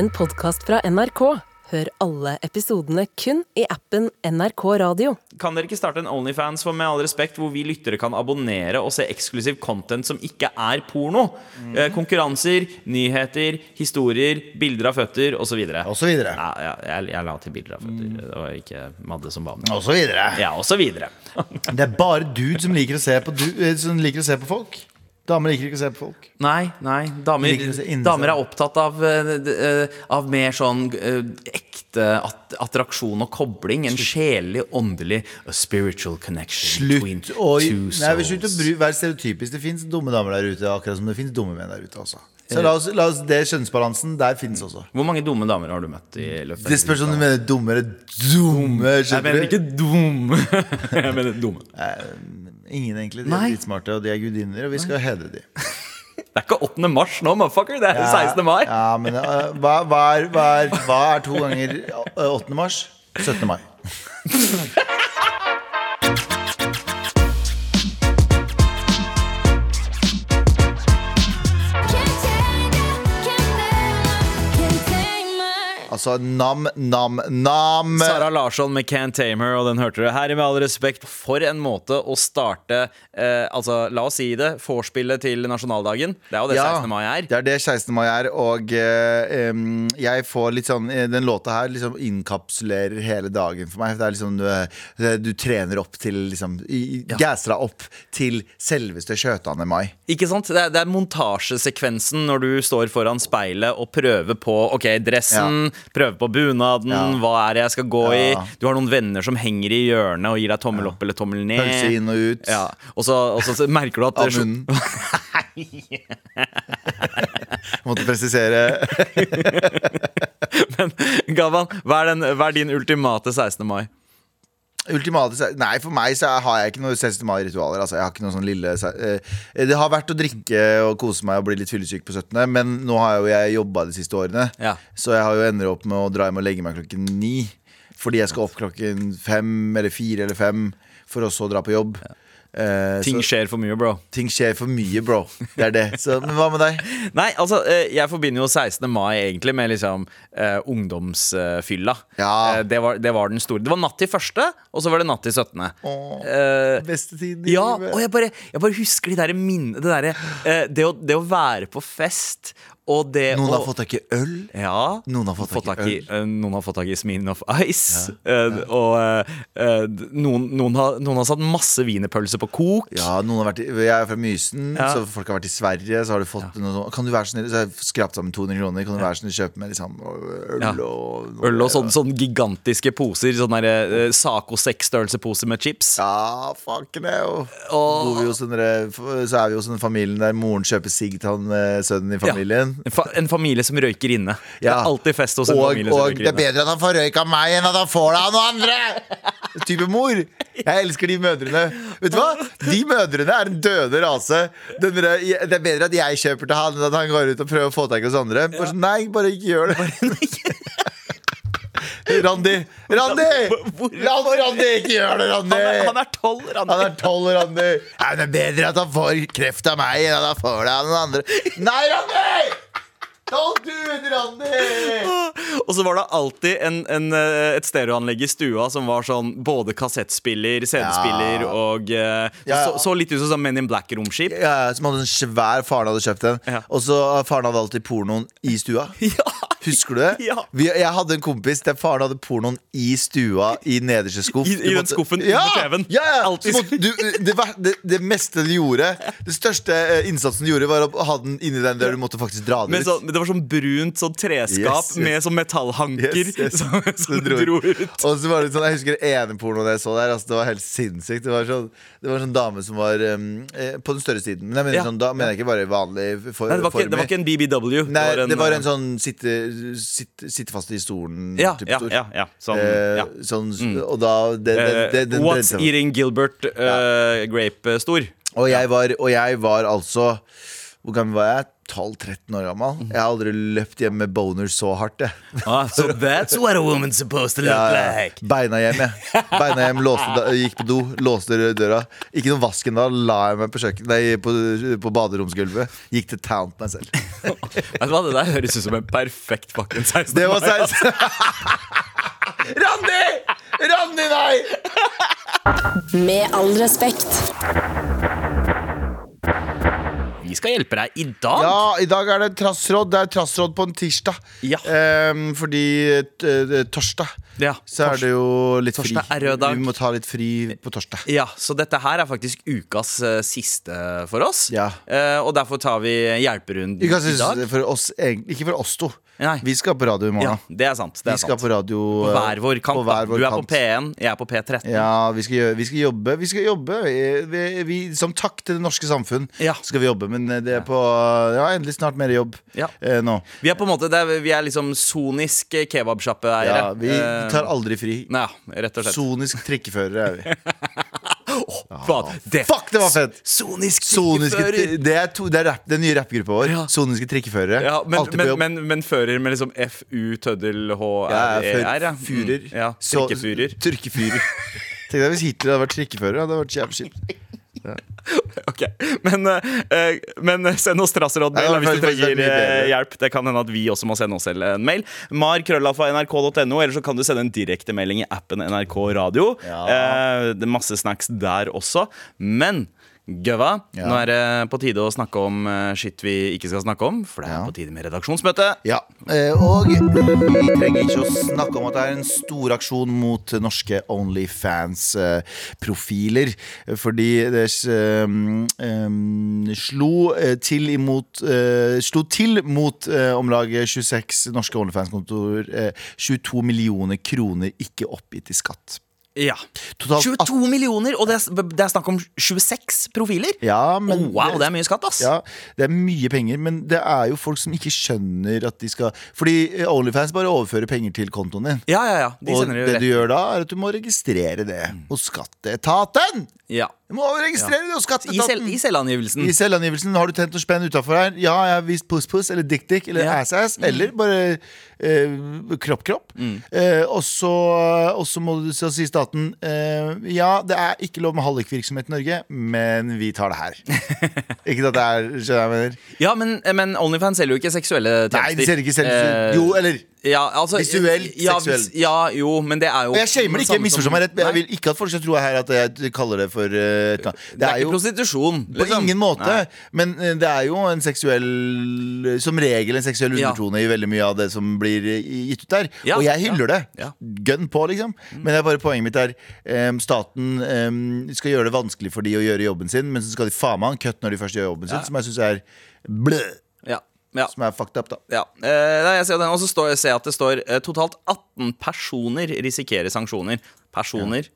en podkast fra NRK. Hør alle episodene kun i appen NRK Radio. Kan dere ikke starte en Onlyfans for med all respekt hvor vi lyttere kan abonnere og se eksklusiv content som ikke er porno? Eh, konkurranser, nyheter, historier, bilder av føtter osv. Videre. Ja, ja, jeg, jeg la til bilder av føtter. Det var ikke Madde som ba om det. Og så videre. Ja, og så videre. Det er bare dude som liker å se på, du, eh, som liker å se på folk. Damer liker ikke å se på folk. Nei, nei. Damer, damer er opptatt av, eh, av mer sånn eh, ekte attraksjon og kobling. En sjelelig, åndelig a spiritual connection between Slutt å være stereotypisk. Det fins dumme damer der ute, akkurat som det fins dumme menn der ute også. Så la oss, la oss det kjønnsbalansen der finnes også. Hvor mange dumme damer har du møtt i løpet Det spørs om du mener dumme eller dumme. Jeg mener ikke dumme. jeg mener dumme. Ingen, egentlig. De er litt smarte, og de er gudinner, og vi skal hedre de. Det er ikke 8. mars nå, motherfucker. Det er 16. mai. Ja, men uh, hva, hva, er, hva, er, hva er to ganger øh, 8. mars? 17. mai. Altså nam, nam, nam. Sara Larsson med Can't Tame Her, og den hørte du her. i Med all respekt, for en måte å starte eh, Altså, la oss si det, vorspielet til nasjonaldagen. Det er jo det 16. mai er. Det er det 16. mai er, og eh, jeg får litt sånn eh, Den låta her liksom innkapsulerer hele dagen for meg. Det er liksom Du, eh, du trener opp til liksom ja. Gasser deg opp til selveste 17. mai. Ikke sant? Det er, det er montasjesekvensen når du står foran speilet og prøver på ok, dressen, prøver på bunaden, Ja. hva er det jeg skal gå i. Du har noen venner som henger i hjørnet og gir deg tommel opp eller tommel ned. Pølse inn og ut. Ja. Og, så, og så merker du at Av munnen. Måtte presisere. Men Gavan, hva er, den, hva er din ultimate 16. mai? Ultimate Nei, for meg så har jeg ikke noe 16. mai-ritualer. Altså, jeg har ikke noe sånn lille eh, Det har vært å drikke og kose meg og bli litt fyllesyk på 17., men nå har jo jeg jobba de siste årene. Ja. Så jeg har jo ender opp med å dra hjem og legge meg klokken ni. Fordi jeg skal opp klokken fem eller fire eller fem for å så dra på jobb. Eh, Ting så, skjer for mye, bro. ting skjer for mye, bro. Det er det. Så, men hva med deg? Nei, altså, eh, jeg forbinder jo 16. mai egentlig med liksom uh, ungdomsfylla. Ja. Uh, det, var, det var den store. Det var natt til første, og så var det natt til 17. Åh, beste tiden i ja, livet. og jeg bare, jeg bare husker de der minnene det, derre, det, det å være på fest det Noen har har fått tak i øl. ja, Noen har fått tak i eh, Noen har fått tak i Smirnoff Ice. eh, Og eh, eh, noen, noen, har, noen har satt masse wienerpølse på kok. Ja, noen har vært i, Jeg er fra Mysen, Ja. så folk har vært i Sverige. Så har du fått noe sånn Kan du være snill Så har jeg skrapt sammen 200 kroner. Kan du være snill kjøpe med liksom øl Ja. og Øl og sånne, sånne gigantiske poser. Sånne der, eh, Saco seksstørrelse-poser med chips. Ja, fucking jo. Og- Bor vi hos den Så er vi hos den familien der moren kjøper sigg til han sønnen i familien. En, familie som røyker inne. Det er alltid fest hos en Og, familie som og røyker det er bedre at han får røyk av meg enn at han får det av noen andre! Type mor. Jeg elsker de mødrene. Vet du hva? De mødrene er en døde rase. Det er bedre at jeg kjøper til han enn at han går ut og prøver å få tak i oss andre. Bare sånn, nei, bare ikke gjør det. Randi! Randi! Randi, Randi, ikke gjør det, Randi! Han er, tolv, Randi. Han er tolv, Randi. Nei, det er bedre at han får kreft av meg enn at han får det av noen andre. Nei, Randi! Randi! Og så var det alltid en, en, eh, et stereoanlegg i stua som var sånn både kassettspiller, CD-spiller Ja. og eh, Ja, ja. Så, så litt ut som sånn Men in Black-romskip. Ja, som hadde en svær Faren hadde kjøpt den. Ja. Og så Faren hadde alltid pornoen i stua. Ja. Husker du det? Ja. Vi, jeg hadde en kompis der faren hadde pornoen i stua i nederste skuff. I- i den måtte- skuffen ja! under TV-en. Så det, det, det meste du gjorde, det største eh, innsatsen du gjorde, var å ha den inni den der du måtte faktisk dra den ut. Det var sånn brunt sånn treskap Yes, yes. med sånn metallhanker som, som dro. dro ut. Og så var det sånn, Jeg husker ene pornoen jeg så der. Altså, det var helt sinnssykt. Det var sånn, det var en sånn dame som var um, eh, på den større siden. Men jeg mener, Ja. sånn, da mener jeg ikke bare vanlig for, Nei, det var, ikke, det var ikke en BBW. Nei, det var en, eh, sånn sitte, sitte, sitte fast i stolen ja, type ja, ja, ja, sånn, Eh, ja. sånn, Og da det, det, det, Eh, den What's den. Eating Gilbert eh, Grape-stor? og, og jeg var altså Hvor gammel var jeg? 12-13 år gammel. Jeg har aldri løpt hjem med boner så hardt. Jeg. Ah, so that's what a woman's supposed to look Ja, ja. like. Beina hjem, jeg. Beina hjem, låste, gikk på do, låste døra. Ikke noe vasken da. La jeg meg på, kjøkken, nei, på, på baderomsgulvet. Gikk til town på meg selv. Vet du hva, Det der høres ut som en perfekt fucking 16. Det var mai. 16. Randi! Randi, nei! Med all respekt. Vi skal hjelpe deg i dag. Ja, i dag er det trassråd. Det er trassråd på en tirsdag. Ja. Um, fordi eh, torsdag Ja, så er det jo litt fri. Er rød dag. Vi må ta litt fri på torsdag. Ja, Så dette her er faktisk ukas uh, siste for oss. Ja. Uh, og derfor tar vi hjelperunden i dag. for oss, ikke for oss to. Nei. Vi skal på radio i Ja, det er sant. Det Vi er skal sant. på radio På eh, hver vår kant. hver vår Du er på. P1, jeg er på P13. Ja, vi skal, vi skal jobbe. Vi skal jobbe vi, vi, vi, Som takk til det norske samfunn Ja. skal vi jobbe. Men det er på Ja, endelig snart mer jobb Ja. eh, nå. Vi er på en måte er, Vi er liksom sonisk kebabsjappeeiere. Ja, vi Eh, tar aldri fri. Nei, rett og slett. Sonisk trikkeførere er vi. Faen, det, Fuck, det var fett! Sonisk trikkefører! det er, to, det er rap, den nye rappgruppa vår. Ja. Soniske trikkeførere. Ja, men, men, men, men fører med liksom FU, tøddel, H, ja, R, E, ja. Fyrer. Mm, Ja, Trikkefyrer. Tenk deg hvis Hitler hadde vært trikkefører. Det hadde vært jævlig Ok, men, eh, men send oss trassråd ja, hvis du trenger eh, hjelp. Det kan hende at vi også må sende oss selv en mail. Mar krøllalfa nrk.no, eller så kan du sende en direktemelding i appen NRK Radio. Ja. Eh, det er masse snacks der også. Men Gøva, Ja. nå er det på tide å snakke om skitt vi ikke skal snakke om. For det er Ja. på tide med redaksjonsmøte. Ja, eh, og vi trenger ikke å snakke om at det er en stor aksjon mot norske Onlyfans-profiler. Fordi det eh, eh, slo eh, til imot eh, Slo til mot eh, om lag 26 norske Onlyfans-kontor eh, 22 millioner kroner ikke oppgitt i skatt. Ja. Totalt 22 millioner, og det er, det er snakk om 26 profiler? Ja, men oh, wow, det er mye skatt, ass. Ja, det er mye penger, men det er jo folk som ikke skjønner at de skal Fordi eh, Onlyfans bare overfører penger til kontoen din. ja, ja. ja. De og sender det du gjør da, er at du må registrere det hos skatteetaten! Ja. Du må registrere det hos skatteetaten! I selvangivelsen. I selvangivelsen har du tent noe spenn utafor her. Ja, jeg har vist puss-puss eller dick-dick eller Ja. Mm. ass-ass. Eller bare kropp-kropp. Eh, mm. eh, og så må du så si staten eh, Ja, det er ikke lov med hallikvirksomhet i Norge, men vi tar det her. ikke at det er Skjønner jeg mener? Ja, men, men Onlyfans selger jo ikke seksuelle tjenester. Nei, de selger ikke selv Eh, Jo, eller ja, altså, Visuelt, ja, seksuelt. vis- Ja, jo, men det er jo jeg shamer ikke, misforstå meg rett. Jeg vil ikke at folk skal tro her at jeg kaller det for uh, det, eller. Det er ikke prostitusjon. På liksom. ingen måte. Nei. Men eh, det er jo en seksuell Som regel en seksuell undertone i veldig mye av det som blir eh, gitt ut der. Og jeg hyller det. Gun på, liksom. Men det er bare poenget mitt er um, staten um, skal gjøre det vanskelig for de å gjøre jobben sin, men så skal de faen meg ha en cut når de først gjør jobben sin, som jeg syns er blø. Ja, ja. Som er fucked up, da. Ja, eh, nei, jeg ser den, Og så står- ser jeg at det står eh, totalt 18 personer risikerer sanksjoner. Personer.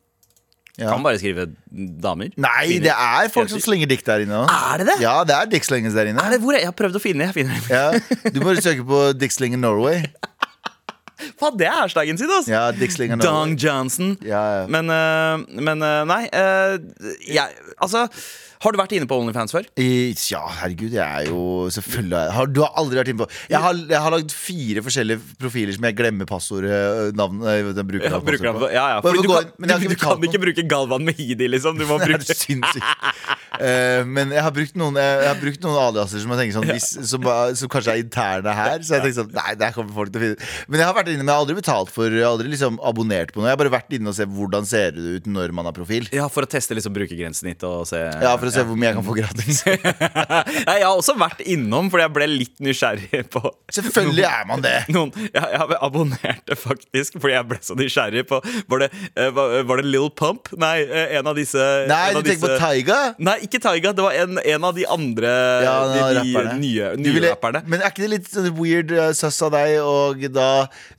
Ja. Kan bare skrive damer. Nei, Kvinner. det er folk som slenger dikt der inne òg. Er det det? Ja, det er dickslengers der inne. Er det hvor jeg, jeg har prøvd å finne det. Ja, du må søke på dikslinger Norway. Faen, det er hashtaggen sin, altså! Ja, Norway Dong Johnson. Ja, ja. Men, uh, men uh, nei uh, jeg, Altså, har du vært inne på Onlyfans før? I, ja, herregud, jeg er jo Selvfølgelig har, Du har aldri vært inne på Jeg har, jeg har lagd fire forskjellige profiler som jeg glemmer passordet øh, den bruker Ja, bruker på. ja, ja. Fordi du, kan, du, ikke du kan ikke bruke Galvan Mehidi, liksom. Du må Det er bruke sinnssykt. uh, men jeg har brukt noen Jeg, har brukt noen aliaser som jeg tenker sånn hvis, som, som kanskje er interne her. Så jeg tenker sånn Nei, der kommer folk til å finne Men jeg har vært inne Men jeg har aldri betalt for Jeg har aldri liksom abonnert på noe. Jeg har bare vært inne og sett hvordan ser det ut når man har profil. Ja, For å teste liksom brukergrensesnitt og se Ja, For å se hvor mye jeg kan få gratis. Jeg har også vært innom fordi jeg ble litt nysgjerrig på Selvfølgelig er man det. noen Jeg, jeg abonnerte faktisk fordi jeg ble så nysgjerrig på Var det, eh, var, det Lil Pump? Nei, eh, en av disse Nei, du tenker tenker på Taiga? Nei, ikke Taiga. Det var en, en av de andre Ja, de, de, de, nye, nye ville- rapperne. Men er ikke det litt sånn weird uh, søss av deg Og da,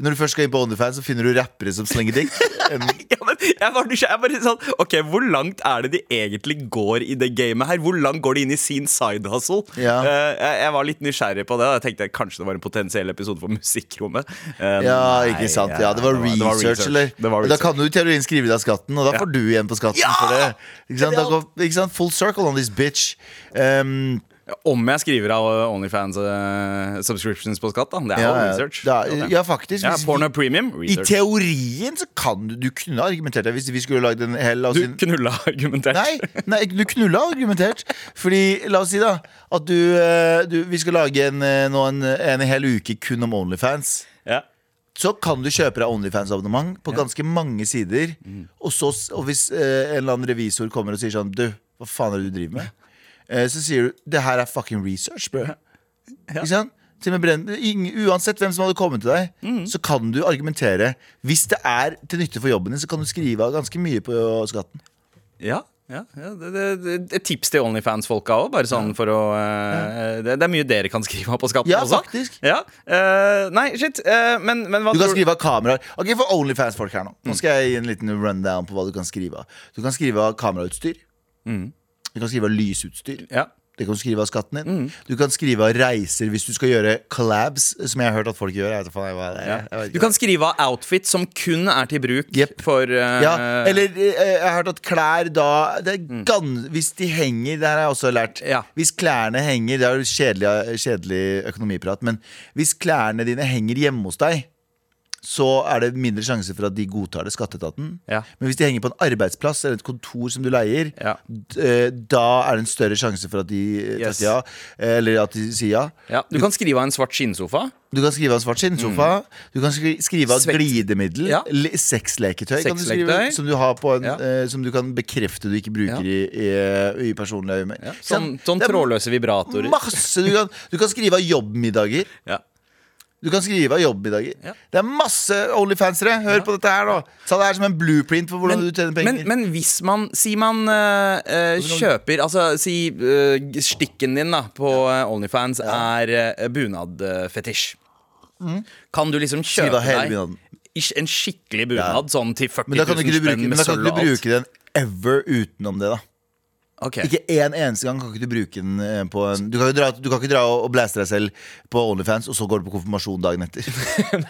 når du først skal inn på OnlyFans Så finner du rappere som slenger dick Ja, men jeg var nysgjerrig. Jeg bare sånn, ok, Hvor langt er det de egentlig går i det gamet her? Hvor langt går det inn i sin side hustle? Ja. Uh, jeg, jeg var litt nysgjerrig på det. Jeg tenkte kanskje det var en potensiell episode for Musikkrommet. Uh, Ja, ikke sant Ja, det var research, eller Det var Da research. kan du i teorien skrive deg av skatten Og da får du igjen på skatten Ja! for det Ikke sant, da går, ikke sant? Full circle on this bitch um, Om jeg skriver av Onlyfans eh, subscriptions på skatt, da. Det er Ja, jo research. Da, ja, faktisk. Ja, vi- Porno premium, I teorien så kan du Du kunne argumentert det hvis vi skulle lagd en hel Du si- knulla argumentert. Nei, nei, du knulla argumentert. Fordi, la oss si da at du, eh, du Vi skal lage en, eh, en, en hel uke kun om Onlyfans. Ja. Så kan du kjøpe deg Onlyfans-abonnement på ganske mange sider. Mm. Og, så, og hvis eh, en eller annen revisor kommer og sier sånn Du, hva faen er det du driver med? Eh, så sier du det her er fucking research, bro. Ikke sant? Uansett hvem som hadde kommet til deg, Mm. så kan du argumentere. Hvis det er til nytte for jobben din, så kan du skrive av ganske mye på skatten. Ja, ja, ja det, det, det, et tips til Onlyfans-folka òg, bare sånn for å eh, det, det er mye dere kan skrive av på skatten Ja, også. faktisk. Ja, uh, nei, shit. Uh, men, men hva Du kan tror skrive av kameraer. Ok, For Onlyfans-folk her nå. Nå skal jeg gi en liten rundown på hva du kan skrive av. Du kan skrive av kamerautstyr. Du kan skrive av lysutstyr. Ja. Det kan du skrive av skatten din. Du kan skrive av reiser hvis du skal gjøre collabs, som jeg har hørt at folk gjør. Jeg vet, jeg, er. Jeg vet Du kan skrive av outfit som kun er til bruk yep. for uh, ja, eller eh, jeg har hørt at klær da det er gan Hvis de henger Det her har jeg også lært. Ja. Hvis klærne henger Det er jo kjedelig, kjedelig økonomiprat, men hvis klærne dine henger hjemme hos deg, så er det mindre sjanse for at de godtar det, skatteetaten. Ja. Men hvis de henger på en arbeidsplass eller et kontor som du leier, Ja. eh, da er det en større sjanse for at de eh, Yes. ja, eller at de sier ja. ja, Du kan skrive av en svart skinnsofa. Du kan skrive av svart skinnsofa. Du kan skri skrive av Mm. Svett. glidemiddel. Ja. Sexleketøy. Kan du skrive, som, du har på en, Ja. uh, som du kan bekrefte du ikke bruker Ja. i, i, i personlig øyemed. Sånn, sånn trådløse vibratorer. Masse du kan, du kan skrive av jobbmiddager. Ja. Du kan skrive av jobbmiddager. Ja. Det er masse Onlyfansere. Hør på dette her, da. Ta det her som en blueprint for hvordan Men, du tjener penger. men, men hvis man Si man eh, kjøper Altså si eh, stikken din da på Onlyfans er uh, bunadfetisj. Kan du liksom Mm. Kjøpe deg en skikkelig bunad sånn til 40 000 spenn med sølv og alt? men da kan du ikke bruke den ever utenom det, da. Ok. Ikke en eneste gang kan ikke du bruke den eh, på en Du kan, jo dra, du kan ikke dra og og blaste deg selv på Onlyfans, og så går du på konfirmasjon dagen etter.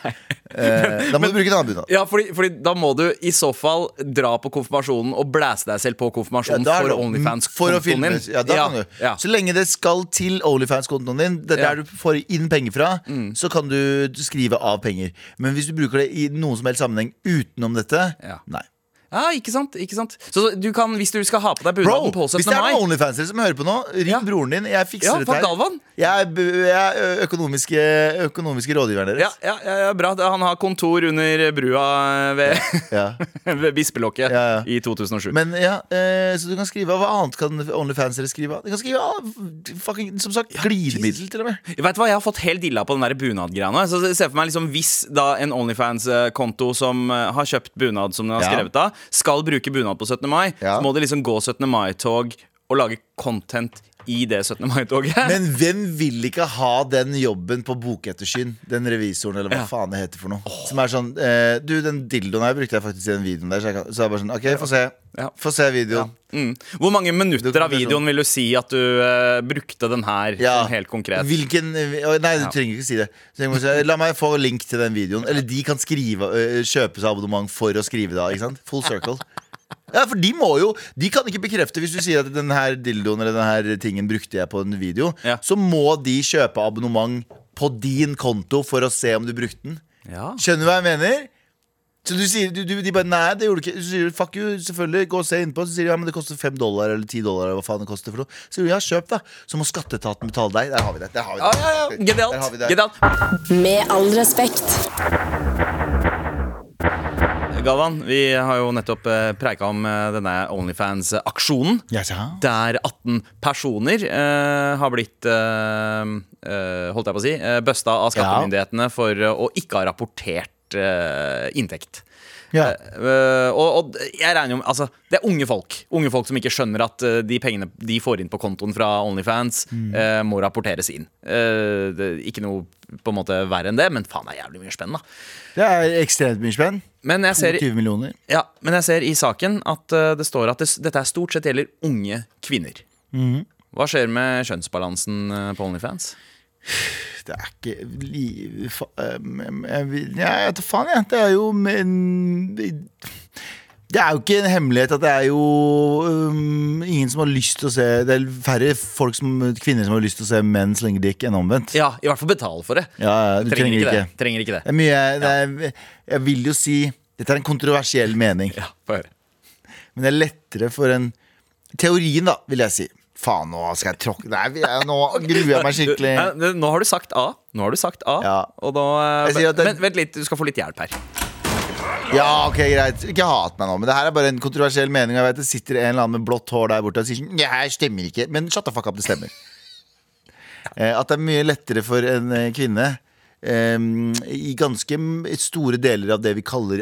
eh, da må du bruke en annen bunad. Ja, fordi, fordi da må du i så fall dra på konfirmasjonen og blæse deg selv på konfirmasjonen er for Onlyfans-kontoen din. Ja, da kan du. ja. Så lenge det skal til Onlyfans-kontoen din, det er Ja. Mm. der du får inn penger fra, så kan du skrive av penger. Men hvis du bruker det i noen som helst sammenheng utenom dette, Ja. nei. Ja, ikke sant? ikke sant Så du kan, hvis du skal ha på deg bunaden på 17. mai hvis det er noen Onlyfansere som hører på nå, ring Ja. broren din. Jeg fikser Ja, dette her. Galvan. Jeg er, jeg er økonomiske, økonomiske rådgiveren deres. Ja, ja, ja, ja, bra. Han har kontor under brua ved, Ja. ved Bispelokket i 2007. Men ja, så du kan skrive av Hva annet kan Onlyfansere skrive av? De kan skrive av fucking, som sagt, glidemiddel, til og med. Vet du hva, Jeg har fått helt dilla på den der bunadgreiene. Så Se for meg liksom Hvis da en Onlyfans-konto som har kjøpt bunad som den har skrevet av, skal bruke bunad på 17. mai, Ja. så må det liksom gå 17. mai-tog og lage content i det 17. mai-toget. Men hvem vil ikke ha den jobben på Bokettersyn? Den revisoren, eller hva Ja. faen det heter for noe. Som er sånn eh, Du, den dildoen her brukte jeg faktisk i den videoen der. Så jeg, kan, så jeg bare sånn OK, få se. Ja. Få se videoen. Mm. Hvor mange minutter av videoen vil du si at du uh, brukte den her? Ja. Sånn helt konkret Hvilken Nei, du trenger ikke si det. Så si, La meg få link til den videoen. Eller de kan skrive uh, kjøpe seg abonnement for å skrive da. Ikke sant? Full circle. Ja, for de må jo De kan ikke bekrefte hvis du sier at den her dildoen eller den her tingen brukte jeg på en video. Ja. Så må de kjøpe abonnement på din konto for å se om du brukte den. Ja. Skjønner du hva jeg mener? Så du sier, du, du, De bare nei, det gjorde du ikke. Så sier du fuck you, selvfølgelig, gå og se innpå. Så sier de ja, men det koster fem dollar eller ti dollar. Eller hva faen det koster for noe Så sier du ja, kjøp, da. Så må skatteetaten betale deg. Der har vi det. Der har vi det. Ja, ja, ja. Genialt. Med all respekt. Galvan, vi har jo nettopp eh, preika om eh, denne Onlyfans-aksjonen. Yes. Der 18 personer uh, har blitt uh, Holdt jeg på å si busta av skattemyndighetene for å ikke ha rapportert inntekt. Ja. Uh, og, og jeg regner jo med Altså, det er unge folk. Unge folk som ikke skjønner at uh, de pengene de får inn på kontoen fra Onlyfans, eh, må rapporteres inn. Det, ikke noe på en måte verre enn det, men faen, det er jævlig mye spenn, da. Det er ekstremt mye spenn. Men jeg ser, 22 millioner. ja, men jeg ser i saken at det står at det, dette er stort sett gjelder unge kvinner. Hva skjer med kjønnsbalansen på Onlyfans? Det er ikke li, fa, jeg, vet da faen, jeg. Det er jo men, Det er jo ikke en hemmelighet at det er jo um, ingen som har lyst til å se Det er færre folk som, kvinner som har lyst til å se menn slenge dick enn omvendt. Ja, i hvert fall betale for det. Ja, du trenger, ikke. det. Trenger ikke det. Det er mye det er, Jeg vil jo si Dette er en kontroversiell mening, Ja, men det er lettere for en Teorien, da, vil jeg si. Faen, nå skal jeg tråkke Nei, er- nå gruer jeg meg skikkelig. Du, nå har du sagt A. Nå har du sagt A. Ja. Og nå eh, Jeg det- vent, vent litt, du skal få litt hjelp her. Ja, ok, greit. Ikke hat meg nå, men det her er bare en kontroversiell mening. Jeg vet Det sitter en eller annen med blått hår der borte og sier sånn Det her stemmer ikke. Men shut the fuck up, det stemmer. Eh, at det er mye lettere for en eh, kvinne i ganske store deler av det vi kaller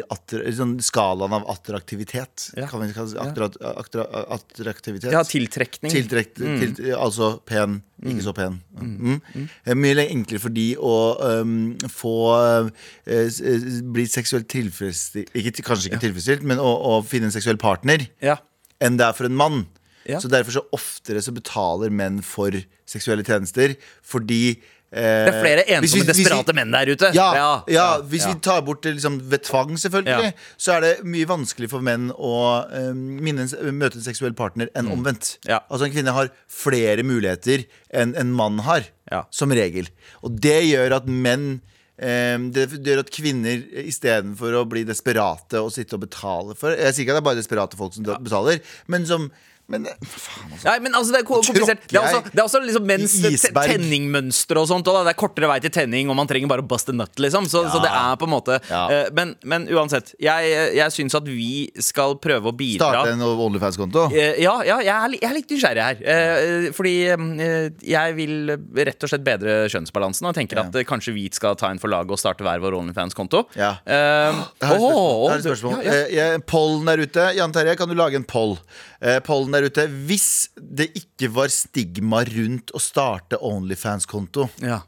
sånn skalaen av attraktivitet. Ja. Kan vi kalle attra, attra, attraktivitet? Ja, tiltrekning. Tiltrekt, til, altså pen, ikke så pen. Mm. Det er mye enklere for de å um, få uh, eh, bli seksuelt tilfredsstilt ikke, Kanskje ikke tilfredsstilt, men å, å finne en seksuell partner Ja. enn det er for en mann. Ja. Så derfor så oftere så betaler menn for seksuelle tjenester fordi eh, Det er flere vi- ensomme, desperate menn der ute. ja, ja, ja, hvis vi tar bort det liksom, ved tvang, selvfølgelig, så er det mye vanskelig for menn å eh, minne en, møte en seksuell partner enn omvendt. Mm. Ja. Altså En kvinne har flere muligheter enn en mann har, som regel. Og det gjør at menn eh, det gjør at kvinner istedenfor å bli desperate og sitte og betale for Jeg sier ikke at det er bare desperate folk som betaler, men som men, faen, altså. Nei, men altså, det er komplisert. Det er også, det er også liksom mens tenningmønster og sånt. Og det er kortere vei til tenning, og man trenger bare å bust a nut, liksom. Så, så det er på en måte Ja. eh, men, men uansett, jeg, jeg syns at vi skal prøve å bidra Starte en Onlyfans-konto. Eh, Ja, ja jeg, er, jeg er litt nysgjerrig her. Eh, fordi eh, jeg vil rett og slett bedre kjønnsbalansen. Og tenker at eh, kanskje vi skal ta en for laget og starte hver vår Onlyfans-konto. Ja. Uh, Jeg er et spørsmål. Oh, Jeg spørsmål. ja, ja. Eh, Pollen der ute. Jan Terje, kan du lage en poll? Eh, pollen der ute. Hvis det ikke var stigma rundt å starte Onlyfans-konto, Ja,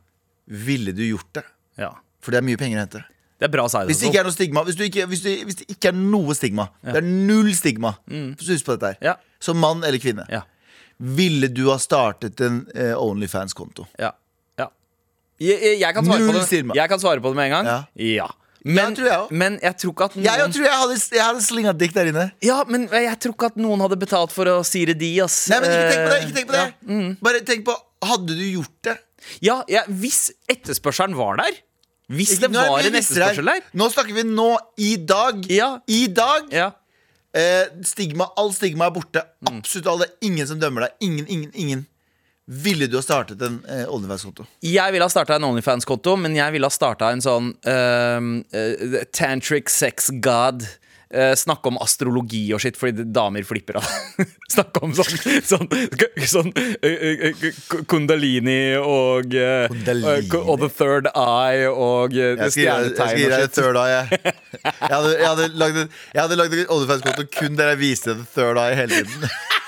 ville du gjort det? ja. For det er mye penger å hente. Det er bra side Hvis det ikke er noe stigma Hvis, ikke, hvis, du, hvis det ikke er noe stigma, det er null stigma, mm. husk på dette her. Ja. Som mann eller kvinne. Ja. Ville du ha startet en eh, Onlyfans-konto? Ja. ja. Jeg, jeg, kan svare Null på det. stigma. jeg kan svare på det med en gang. Ja. Ja. Tror jeg også. men jeg tror ikke at noen Jeg, jeg tror jeg hadde, jeg hadde slinga dick der inne. Ja, men jeg tror ikke at noen hadde betalt for å si det de, ass. Nei, men ikke tenk på det! Ikke tenk på det. Ja. Mm. Bare tenk på Hadde du gjort det? Ja, ja, hvis etterspørselen var der Hvis det Nå er var en etterspørsel der Nå snakker vi nå, i dag. Ja. I dag. ja. Eh, stigma, all stigma er borte. Absolutt alle. Ingen som dømmer deg. Ingen, ingen, ingen. Ville du ha startet en eh, Onlyfans-konto? Jeg ville ha starta en Onlyfans-konto, men jeg ville ha starta en sånn uh, eh, tantric sex god. Uh, snakke om astrologi og shit, fordi damer flipper av. snakke om sånn Sånn, sånn uh, uh, kundalini og eh, Kundalini. eh, Og the third eye og uh, stjernetegn og shit. Jeg, jeg jeg hadde jeg hadde lagd en Onlyfans-konto kun der jeg viste the third eye hele tiden.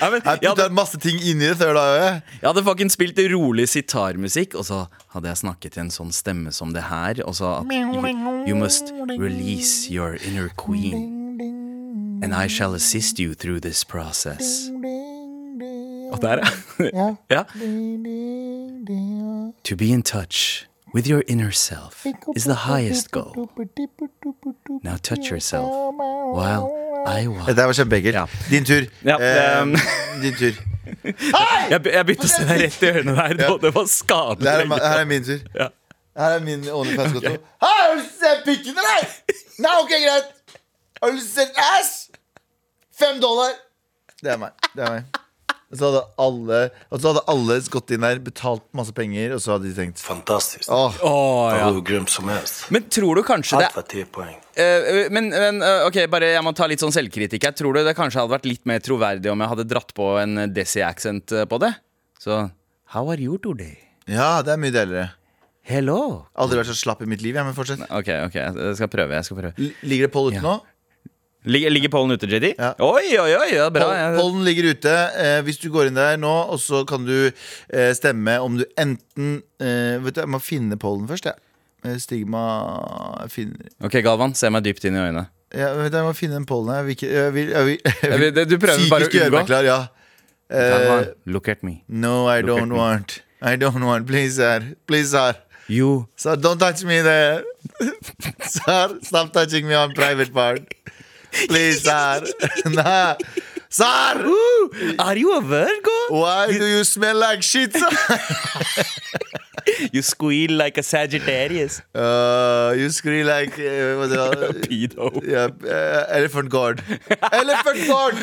Nei, men, Jeg putta masse ting inn i det third eye. jeg hadde fucking spilt rolig sitarmusikk, og så hadde jeg snakket i en sånn stemme som det her, og så at you, you must release your inner queen. And I shall assist you through this process. Og der, ja. ja. To be in touch with your inner self is the highest goal. Now touch yourself while I walk. Dette var kjempeekkelt. Ja. Din tur. Ja, um, din tur. Jeg, jeg begynte å se deg rett i ørene der. Ja. Det var skadelig. Her, er, her er min tur. Ja. Her er min Onlyfans-konto. Hei, Har du lyst til å se pikken, eller? Nei, ok, greit. Har du lyst til å se ass? Fem dollar. Det er meg. Det er meg. Og så hadde alle Og så hadde alle gått inn der, betalt masse penger, og så hadde de tenkt Fantastisk. Åh, Åh, ja. Hur grymt som helst. Men tror du kanskje det Alt var 10 poäng. Eh, men, men eh, ok, bare jeg må ta litt sånn selvkritikk her. Tror du det kanskje hadde vært litt mer troverdig om jeg hadde dratt på en Desi-accent eh, på det? Så How are you today? Ja, det er mye deiligere. Hello. Aldri vært så slapp i mitt liv. jeg, men fortsett. Ok, ok, jeg skal prøve. jeg skal prøve L- Ligger det poll ute Ja. nå? Ligger, ligger pollen ute, JD? Ja. Oi, oi, oi, ja, bra. Poll- Pollen ligger ute. Eh, hvis du går inn der nå, og så kan du eh, stemme om du enten eh, Vet du, Jeg må finne pollen først, jeg. Ja. Stigma finner Ok, Galvan, se meg dypt inn i øynene. Ja, vet, du, jeg må finne den pollen her. Jeg vil jeg vil, vil, Du prøver bare å unngå. klar, ja. Eh, Galvan, look at me. no, I Look don't want. I don't want. Please, sir. Please, sir. You Sir, don't touch me there. sir, stop touching me on private part. Please, sir. Nah. Sir! Are you a Virgo? Why do you smell like shit, sir? You squeal like a Sagittarius. Uh, you scream like uh, it? Pedo. Yeah, uh, elephant god. elephant god!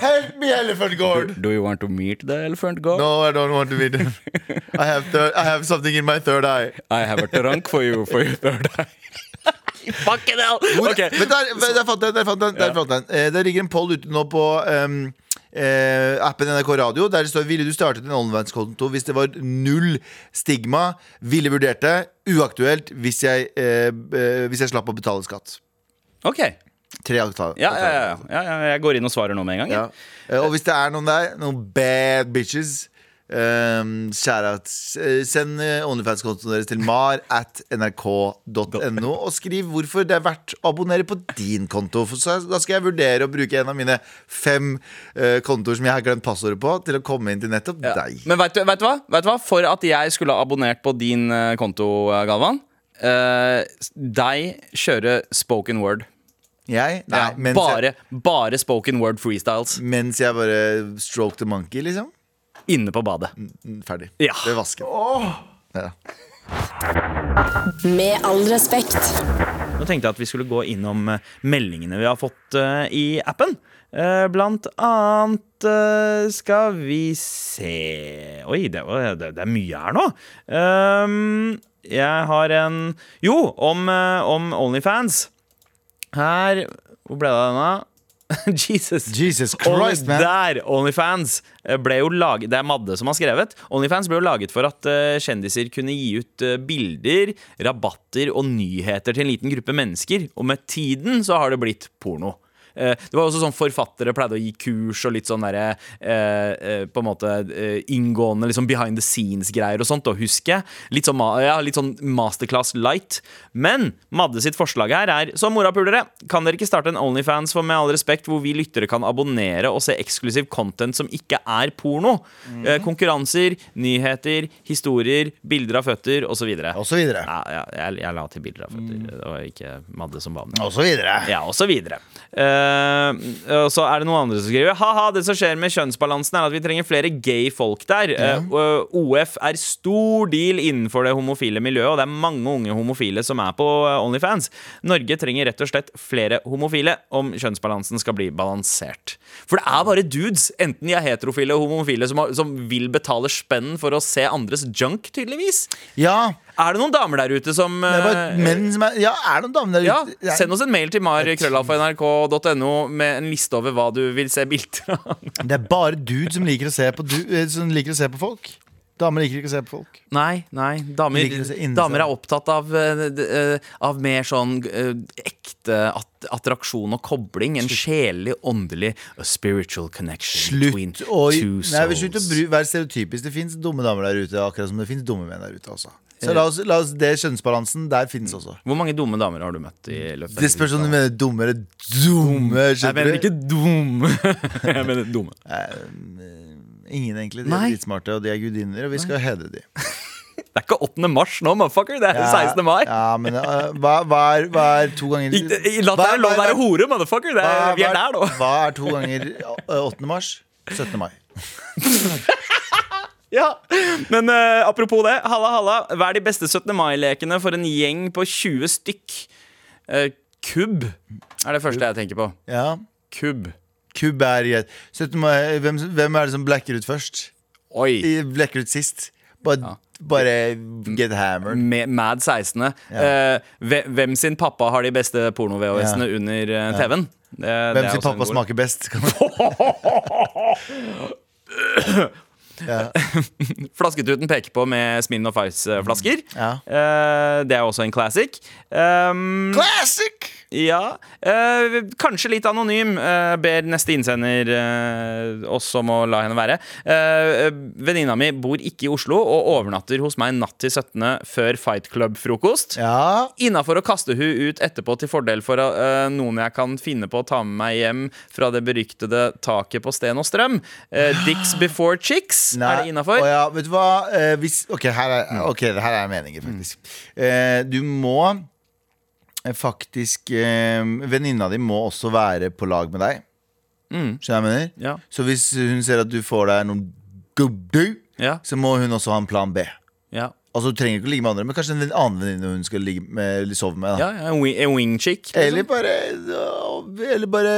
Help me, elephant god! Do you want to meet the elephant god? No, I don't want to meet him. I have third, I have something in my third eye. I have a trunk for you for your third eye. Fucking hell! Hvor, Ok. Men der, der fant den. Der fant den, der fant den. Eh, Det ligger en poll ute nå på um, eh, appen NRK Radio der det står Ville du startet en OnlyFans-konto hvis det var null stigma? Ville vurdert det. Uaktuelt hvis jeg, eh, eh, hvis jeg slapp å betale skatt. Ok. Tre avtaler. Ja, ja, ja, ja, ja, jeg går inn og svarer nå med en gang. Ja. Eh, Og hvis det er noen der, noen bad bitches um, Send eh, OnlyFans-kontoen deres til mar at nrk.no og skriv hvorfor det er verdt å abonnere på din konto. For så, da skal jeg vurdere å bruke en av mine fem uh, kontoer som jeg har glemt passordet på, til å komme inn til nettopp Ja. deg. Men vet du, vet, du vet du hva? For at jeg skulle ha abonnert på din uh, konto, Galvan uh, Deg kjøre spoken word. Jeg? Nei, Ja, bare, bare spoken word freestyles. mens jeg bare stroke the monkey, liksom. Inne på badet. Mm, Ferdig. Ja. Ved vasken. Ja. Med all respekt. Nå tenkte jeg at vi skulle gå innom eh, meldingene vi har fått eh, i appen. Eh, blant annet skal vi se Oi, det, var, det, det er mye her nå. Ehm, jeg har en Jo, om, om Onlyfans. Her Hvor ble det av denne? Jesus. Jesus Christ, man. Der, Onlyfans eh, ble jo laget Det er Madde som har skrevet. Onlyfans ble jo laget for at uh, kjendiser kunne gi ut uh, bilder, rabatter og nyheter til en liten gruppe mennesker. Og med tiden så har det blitt porno. Eh, Det var også sånn Forfattere pleide å gi kurs og litt sånn derre eh, eh, På en måte inngående liksom behind the scenes-greier og sånt. Og husker jeg. Litt sånn, ja, litt sånn masterclass light. Men Madde sitt forslag her er som morapulere. Kan dere ikke starte en Onlyfans for med all respekt hvor vi lyttere kan abonnere og se eksklusiv content som ikke er porno? Eh, konkurranser, nyheter, historier, bilder av føtter osv. Så videre. Ja, ja, jeg, jeg la til bilder av føtter. Det var ikke Madde som ba om det. Og så videre. Ja, og så videre. Eh, og så er det noen andre som skriver Ha-ha, det som skjer med kjønnsbalansen er at vi trenger flere gay folk der. Eh, OF er stor deal innenfor det homofile miljøet, og det er mange unge homofile som er på eh, Onlyfans. Norge trenger rett og slett flere homofile om kjønnsbalansen skal bli balansert. For det er bare dudes, enten de er heterofile og homofile, som, har, som vil betale spenn for å se andres junk, tydeligvis. Ja. Er det noen damer der ute som eh, menn som er Ja, er det noen damer der ute? Ja. Send oss en mail til mar.krøllalfa.nrk.no med en liste over hva du vil se bilder av. Det er bare dude som liker å se på, du, eh, som liker å se på folk. Damer liker ikke å se på folk. Nei, nei. Damer, damer er opptatt av, eh, av mer sånn ekte at attraksjon og kobling. En sjelelig, åndelig spiritual connection between Slutt å være stereotypisk. Det fins dumme damer der ute, akkurat som det fins dumme menn der ute. Også. Eh. Så la oss, la oss det kjønnsbalansen der finnes også. Hvor mange dumme damer har du møtt i løpet Det spørs om du mener dummere dumme. Jeg skjønner mener du? ikke dumme. Jeg mener dumme. Ingen, egentlig. De Nei. er dritsmarte, og de er gudinner, og vi skal hedre de. Det er ikke 8. mars nå, motherfucker. Det er 16. mai. Ja, men uh, hva, hva, er, hva er to ganger I- i- La det Hva- å hva- være hore, motherfucker. Det er, vi er hva- der nå. Hva er to ganger uh, 8. mars? 17. mai. Ja, Men uh, apropos det, halla, halla. Hva er de beste 17. mai-lekene for en gjeng på 20 stykk? Uh, kubb er det første jeg tenker på. Ja. Kubb. Kubb er greit. 17. mai, hvem, hvem er det som blacker ut først? Oi. I- Blacker ut sist? Bare, bare get hammered. Med, Mad 16. Ja. Uh, hvem sin pappa har de beste porno-VHS-ene under uh, TV-en? Det Hvem er sin pappa smaker best? ja. Flasketuten peker på med Smirnoff Ice-flasker. Ja. Eh, det er også en classic. Um, Classic! Ja. eh, kanskje litt anonym. eh, ber neste innsender eh, oss om å la henne være. Uh, Venninna mi bor ikke i Oslo og overnatter hos meg natt til 17. før Fight Club-frokost. Ja. Innafor å kaste hun ut etterpå til fordel for eh, noen jeg kan finne på å ta med meg hjem fra det beryktede taket på Sten og Strøm. Eh, Dicks before chicks. Er det innafor? Ja, vet du hva? Eh, hvis, ok, her er, ok, her er meningen, faktisk. Eh, du må eh, faktisk eh, Venninna di må også være på lag med deg. Mm. Skjønner du hva jeg mener? Ja. Så hvis hun ser at du får deg noen goodoo, Ja. så må hun også ha en plan B. Ja. Altså Du trenger ikke å ligge med andre, men kanskje en annen venninne hun skal ligge med, eller sove med. Da. Ja, ja, en wing, en wing chick. liksom. Eller bare, eller bare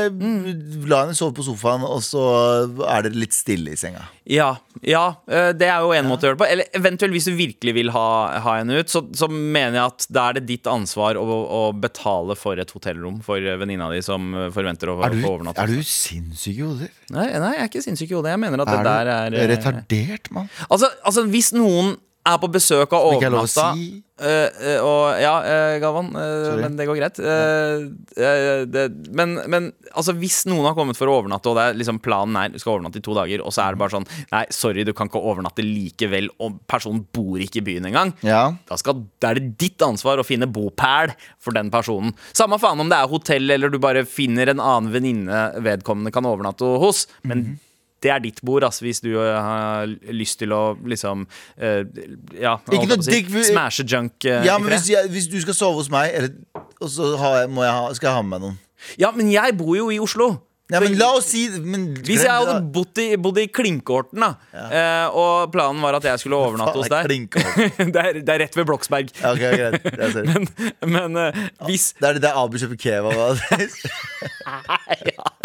la henne sove på sofaen, og så er det litt stille i senga. Ja, ja, eh, det er jo en måte å gjøre det på. Eller eventuelt hvis du virkelig vil ha, ha henne ut, så, så mener jeg at da er det ditt ansvar å, å betale for et hotellrom for venninna di som forventer å få overnatte. er du sinnssyk i hodet? Nei, nei, jeg er ikke sinnssyk i hodet. Jeg mener at det Er der du er eh, retardert, mann? Altså, altså hvis noen er på besøk og er overnatta si. eh, og, Ja, eh, Galvan, men det går greit. Det, men, men altså, hvis noen har kommet for å overnatte, og det er liksom planen er du skal overnatte i to dager, og så er det bare sånn Nei, sorry, du kan ikke overnatte likevel, og personen bor ikke i byen engang. Ja. Da, skal, da er det ditt ansvar å finne bopæl for den personen. Samme faen om det er hotell eller du bare finner en annen venninne vedkommende kan overnatte hos. Men Mhm. Det er ditt bord, altså, hvis du øh, har lyst til å liksom uh, Ja, Ikke noe si? digg- Smashe junk uh, Ja, men hvis, jeg, hvis du skal sove hos meg, eller, og så har jeg, må jeg ha, skal jeg ha med meg noen Ja, men jeg bor jo i Oslo. Ja, men la oss si men, Hvis jeg hadde bodd i, bodd i Klinkehorten, da, eh, og planen var at jeg skulle overnatte hos deg det, er, det er rett ved Bloksberg. Ja, ok, greit. Ja, men, Men eh, hvis Det er det der Abu kjøper kebab av.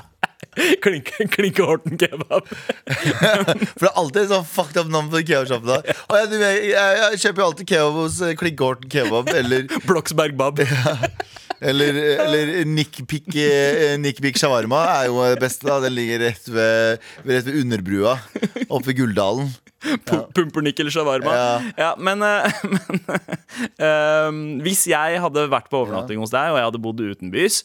Klink, Horten kebab For det er alltid sånn fucked up navn på kebabsjappa. jeg, jeg, jeg kjøper jo alltid kebab hos Klinke Horten kebab eller, Bloksberg Bab. eller, eller Nikpik eh, Nick shawarma er jo det beste. da Den ligger rett ved, rett ved underbrua oppe ved Guldalen. ja. Pumpernickel shawarma. Ja. Ja. men eh, men eh, hvis jeg hadde vært på overnatting hos deg, og jeg hadde bodd utenbys,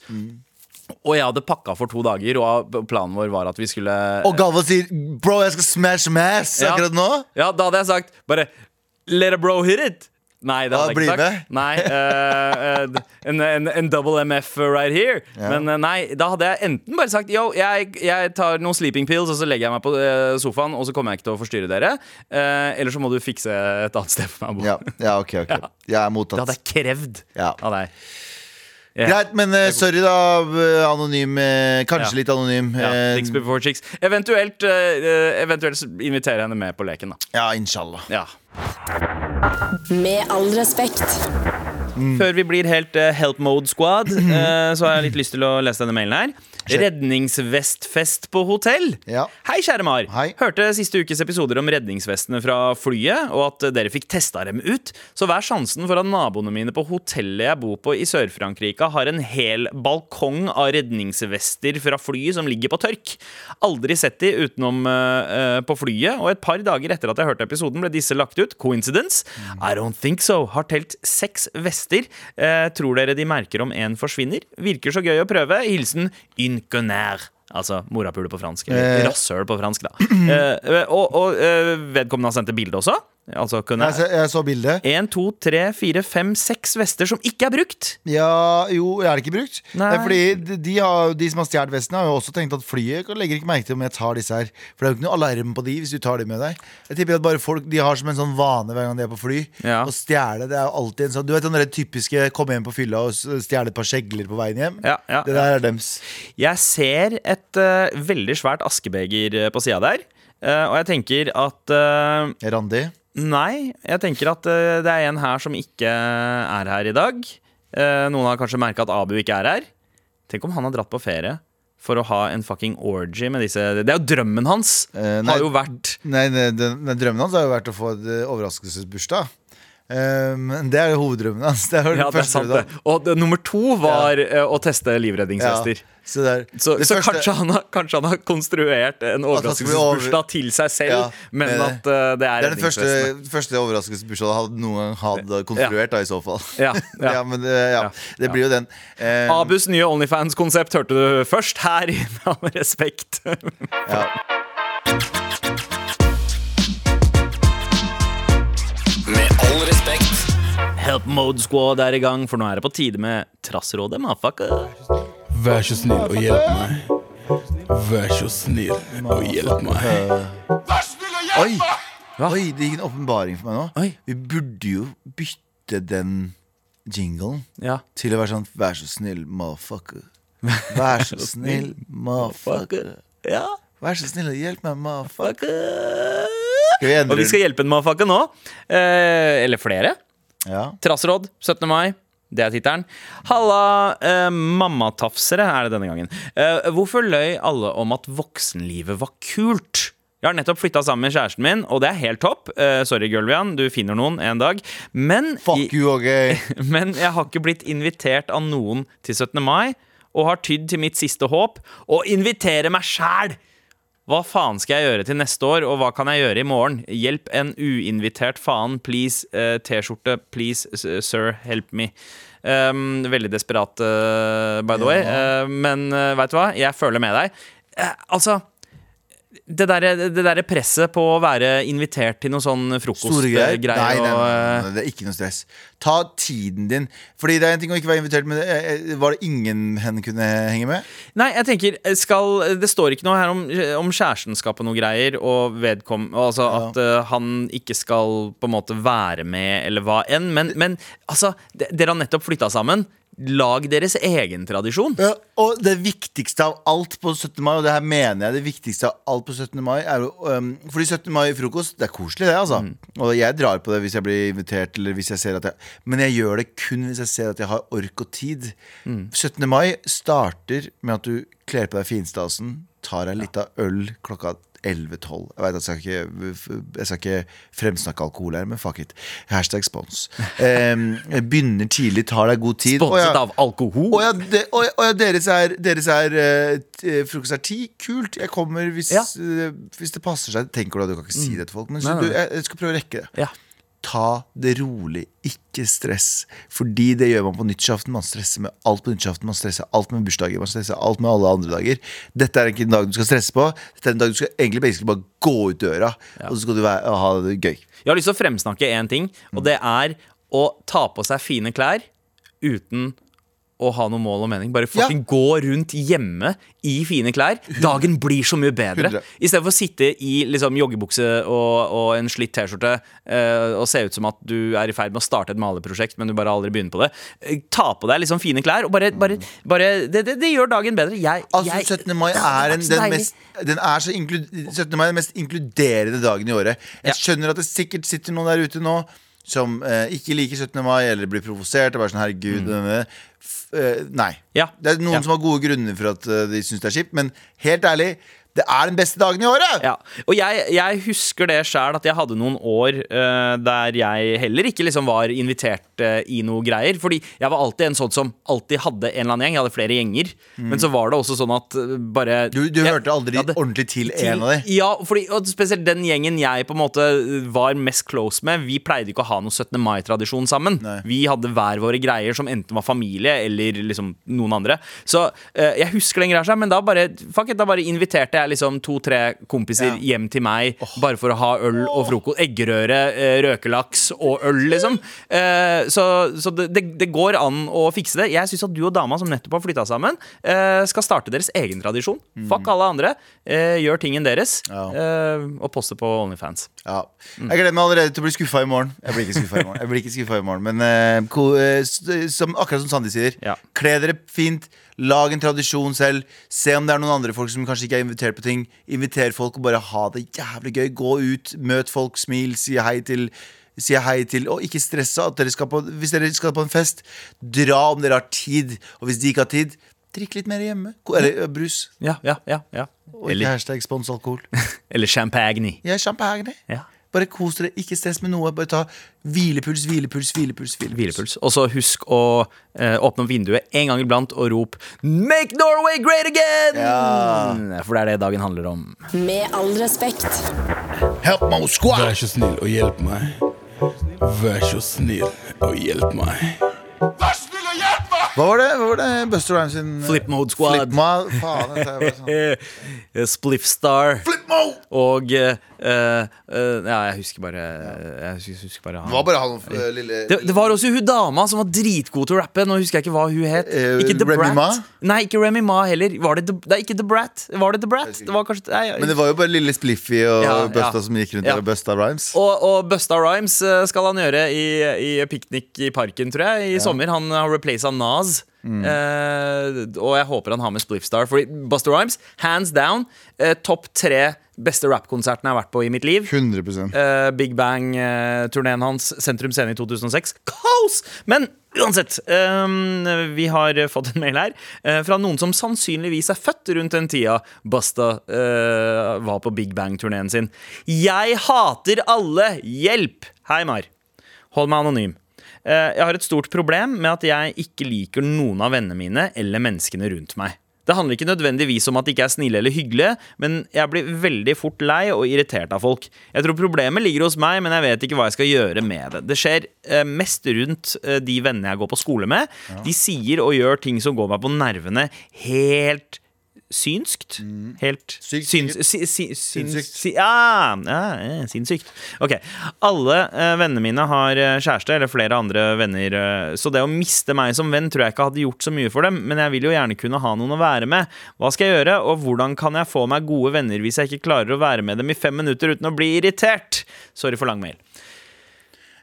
og jeg hadde pakka for to dager, og planen vår var at vi skulle Og Galvan sier 'bro, jeg skal smash mass' Ja. akkurat nå. Ja, da hadde jeg sagt bare Let a bro hit it. Nei, det Ja, hadde jeg ikke sagt. Nei, uh, uh, en, en, en double MF right here. Men uh, nei, da hadde jeg enten bare sagt Yo, jeg, jeg tar noen sleeping pills, og så legger jeg meg på sofaen, og så kommer jeg ikke til å forstyrre dere. Eller så må du fikse et annet sted for meg å bo. Ja, ja ok, ok. Jeg er Det hadde jeg krevd Ja. av deg. Ja. Greit, men uh, sorry da, eh, anonym. Uh, kanskje Ja. litt anonym. Ja, Dicks before chicks. Eventuelt, uh, eventuelt inviterer jeg henne med på leken, da. ja, inshallah. Ja. Med all respekt. Før vi blir helt help mode squad, så har jeg litt lyst til å lese denne mailen her. Redningsvestfest på hotell. Ja. Hei, kjære Mar. Hei. Hørte siste ukes episoder om redningsvestene fra flyet, og at dere fikk testa dem ut. Så er sjansen for at naboene mine på hotellet jeg bor på i Sør-Frankrike, har en hel balkong av redningsvester fra flyet som ligger på tørk? Aldri sett de utenom uh, på flyet, og et par dager etter at jeg hørte episoden, ble disse lagt ut. Coincidence? I don't think so. Har telt seks vester. Uh, tror dere de merker om en forsvinner? Virker så gøy å prøve. Hilsen Inconnaire. Altså morapule på fransk. Eh. rasshøl på fransk, da. Eh, og og eh, vedkommende har sendt et bilde også. Altså Jeg, så, jeg så bildet. En, to, tre, fire, fem, seks vester som ikke er brukt. Ja, jo, er det ikke brukt? Nei. Det er fordi de, har, de som har stjålet vestene, har jo også tenkt at flyet legger ikke merke til om jeg tar disse her. For det er jo ikke noe alarm på de hvis du tar de med deg. Jeg tipper at bare folk De har som en sånn vane hver gang de er på fly. Ja. Å stjele. Det er jo alltid en sånn Du vet den typiske komme hjem på fylla og stjele et par skjegler på veien hjem? Ja, ja, det der er dems. Jeg ser et uh, veldig svært askebeger eh, på sida der. Uh, og jeg tenker at uh, Randi. Nei, jeg tenker at uh, det er en her som ikke er her i dag. Uh, noen har kanskje merka at Abu ikke er her. Tenk om han har dratt på ferie for å ha en fucking orgy med disse Det er jo drømmen hans! Uh, nei. har jo vært Nei, nei, nei, drømmen hans har jo vært å få et overraskelsesbursdag. Eh, Men det er jo hoveddrømmen hans. Den Ja, det er sant, det. Og det, nummer to var ja. å teste livredningsvester. Ja, så det er, Så, så første- kanskje, han har, kanskje han har konstruert en overraskelsesbursdag over- til seg selv, Ja, men det, at uh, det er Det er den første, første overraskelsesbursdagen han noen hadde konstruert, da, i så fall. Ja, men det, det blir jo den. Um, Abus nye Onlyfans-konsept hørte du først her i Med respekt. ja. Help Mode Squad er i gang, for nå er det på tide med Trassrådet, motherfucker. Vær så snill og hjelp meg. Vær så snill og hjelp meg. Vær snill og hjelp meg! Oi, det gikk en åpenbaring for meg nå. Oi. Vi burde jo bytte den jinglen Ja. til å være sånn Vær så snill, motherfucker. Vær så snill, motherfucker. ja. Vær så snill og hjelp meg, motherfucker. Skal vi endre Og vi skal hjelpe en motherfucker nå. Eh, eller flere. Ja. Trassråd 17. mai. Det er tittelen. Halla, eh, mammatafsere er det denne gangen. Eh, hvorfor løy alle om at voksenlivet var kult? Jeg har nettopp flytta sammen med kjæresten min, og det er helt topp. Eh, sorry, Gulvian, du finner noen en dag. Men, Fuck you, okay. men jeg har ikke blitt invitert av noen til 17. mai, og har tydd til mitt siste håp å invitere meg sjæl! Hva faen skal jeg gjøre til neste år, og hva kan jeg gjøre i morgen? Hjelp en uinvitert faen, please. Uh, T-skjorte, please, sir, help me. Um, veldig desperat, uh, by the way. Uh, men uh, veit du hva? Jeg føler med deg. Eh, altså det derre det der presset på å være invitert til noe sånn frokostgreier Nei, nei, eh, nei, det er ikke noe stress. Ta tiden din. Fordi det er en ting å ikke være invitert, men eh, eh, var det ingen hen kunne henge med? Nei, jeg tenker skal, Det står ikke noe her om, om kjærestenskap og noe greier, og vedkom, altså at eh, han ikke skal på en måte være med, eller hva enn. Men, men altså, dere har nettopp flytta sammen. Lag deres egen tradisjon. Ja, og det viktigste av alt på 17. mai, og det her mener jeg det viktigste av alt på 17. mai, er jo um, Fordi 17. mai-frokost, det er koselig, det, altså. Og jeg drar på det hvis jeg blir invitert, eller hvis jeg ser at jeg Men jeg gjør det kun hvis jeg ser at jeg har ork og tid. 17. mai starter med at du kler på deg finstasen, tar deg litt av øl klokka 11-12. Jeg vet at jeg skal ikke, jeg skal ikke fremsnakke alkohol her, men fuck it. Hashtag spons. Um, begynner tidlig, tar deg god tid. Sponset jeg- av alkohol. å ja, de, å, ja, å ja, deres er, deres er uh, Frokost er ti. Kult. Jeg kommer hvis, Ja. eh, hvis det passer seg. Tenker du at du kan ikke si det til folk, men så Nei, nei, du, jeg, jeg skal prøve å rekke det. Ja. Ta det rolig, ikke stress. Fordi det gjør man på nyttårsaften. Man stresser med alt på nyttårsaften. Man stresser alt med bursdager. Man stresser alt med alle andre dager. Dette er ikke en dag du skal stresse på. Dette er en dag du skal egentlig bare gå ut døra, og så skal du være, ha det gøy. Jeg har lyst til å fremsnakke én ting, og det er å ta på seg fine klær uten å ha noe mål og mening. Bare fucking gå rundt hjemme i fine klær. Dagen blir så mye bedre. 100. I stedet for å sitte i liksom, joggebukse og, og en slitt T-skjorte uh, og se ut som at du er i ferd med å starte et maleprosjekt, men du bare aldri begynner på det. Uh, ta på deg liksom fine klær, og bare, bare, bare det, det, det gjør dagen bedre. Jeg, Altså, jeg, 17. mai er, en, den, mest, den, er så 17. mai er den mest inkluderende dagen i året. Jeg skjønner at det sikkert sitter noen der ute nå som eh, ikke liker 17. mai, eller blir provosert. Og bare sånn, herregud denne, f, eh, Nei. Ja. Det er noen Ja. som har gode grunner for at eh, de syns det er kjipt, men helt ærlig, det er den beste dagen i året! Ja, og jeg, jeg husker det sjæl, at jeg hadde noen år uh, der jeg heller ikke liksom var invitert uh, i noe greier. Fordi jeg var alltid en sånn som alltid hadde en eller annen gjeng. Jeg hadde flere gjenger. Men så var det også sånn at uh, bare Du, du jeg- hørte aldri hadde- ordentlig til, til- en av dem. Ja, fordi, og spesielt den gjengen jeg på en måte var mest close med. Vi pleide ikke å ha noe 17. mai-tradisjon sammen. Nei. Vi hadde hver våre greier som enten var familie eller liksom noen andre. Så jeg husker den greia men da bare, fuck it, da bare inviterte jeg liksom to-tre kompiser Ja. hjem til meg bare for å ha øl og frokost. Eggerøre, eh, røkelaks og øl, liksom. Eh, så så det, det, går an å fikse det. Jeg syns at du og dama som nettopp har flytta sammen, eh, skal starte deres egen tradisjon. Fuck alle andre. Gjør tingen deres, Ja. og poste på Onlyfans. Ja. Jeg gleder meg allerede til å bli skuffa i morgen. Jeg blir ikke skuffa i morgen, jeg blir ikke i morgen Men som, akkurat som Sandi sier, Ja. kle dere fint. Lag en tradisjon selv. Se om det er noen andre folk som kanskje ikke er invitert på ting. Inviter folk og bare ha det jævlig gøy. Gå ut, møt folk, smil, si hei til Si hei til, og ikke stresse at dere skal på Hvis dere skal på en fest, dra om dere har tid. Og hvis de ikke har tid, drikk litt mer hjemme. Eller ø, brus. Ja, ja, ja, ja. Og ikke Eller, hashtag spons alkohol. eller champagne. Er champagne. Ja. Bare kos dere, ikke stress med noe. Bare ta hvilepuls, hvilepuls, hvilepuls. hvilepuls. Hvilepuls. Og så husk å eh, åpne opp vinduet en gang iblant og rop 'Make Norway great again!' Ja. For det er det dagen handler om. Med all respekt. Help my squad! Vær så snill og hjelp meg. Vær så snill og hjelp meg. Vær snill Hva var det Hva var det Buster Rhymes sin Flip Mode Squad. Flip sånn. Eh, Spliff Star. Flip! Og eh, eh, Ja, jeg husker bare Jeg husker, husker bare Det var bare han eh, lille det, det var også hun dama som var dritgod til å rappe. Nå husker jeg ikke hva hun het. Eh, ikke The Remy Brat. Ma? Nei, ikke Remy Ma heller. Var det The, nei, ikke The Brat. Var det The Brat? Det var kanskje nei, Men det var jo bare lille Spliffy og Ja, Busta ja. som gikk rundt Ja. og busta rhymes. og, og Busta Rhymes eh, skal han gjøre i, i piknik i parken, tror jeg, i sommer. Han har replaced Nas. Eh, og jeg håper han har med Spliffstar. For Buster Rhymes, hands down, eh, topp tre beste rappkonsertene jeg har vært på i mitt liv. 100 Eh, Big Bang-turneen hans, Sentrum Scene i 2006. Kaos! Men uansett, eh, vi har fått en mail her eh, fra noen som sannsynligvis er født rundt den tida Busta eh, var på Big Bang-turneen sin. Jeg hater alle! Hjelp! Hei, Mar. Hold meg anonym. Eh, Jeg har et stort problem med at jeg ikke liker noen av vennene mine eller menneskene rundt meg. Det handler ikke nødvendigvis om at de ikke er snille eller hyggelige, men jeg blir veldig fort lei og irritert av folk. Jeg tror problemet ligger hos meg, men jeg vet ikke hva jeg skal gjøre med det. Det skjer eh, mest rundt eh, de vennene jeg går på skole med. De sier og gjør ting som går meg på nervene helt synskt. Helt Sykt, syns, sikkert. si, si, syns, Sinnssykt. si, ja, ja, sinnssykt. Ok. Alle eh, vennene mine har eh, kjæreste, eller flere andre venner, eh, så det å miste meg som venn tror jeg ikke hadde gjort så mye for dem, men jeg vil jo gjerne kunne ha noen å være med. Hva skal jeg gjøre, og hvordan kan jeg få meg gode venner hvis jeg ikke klarer å være med dem i fem minutter uten å bli irritert? Sorry for lang mail.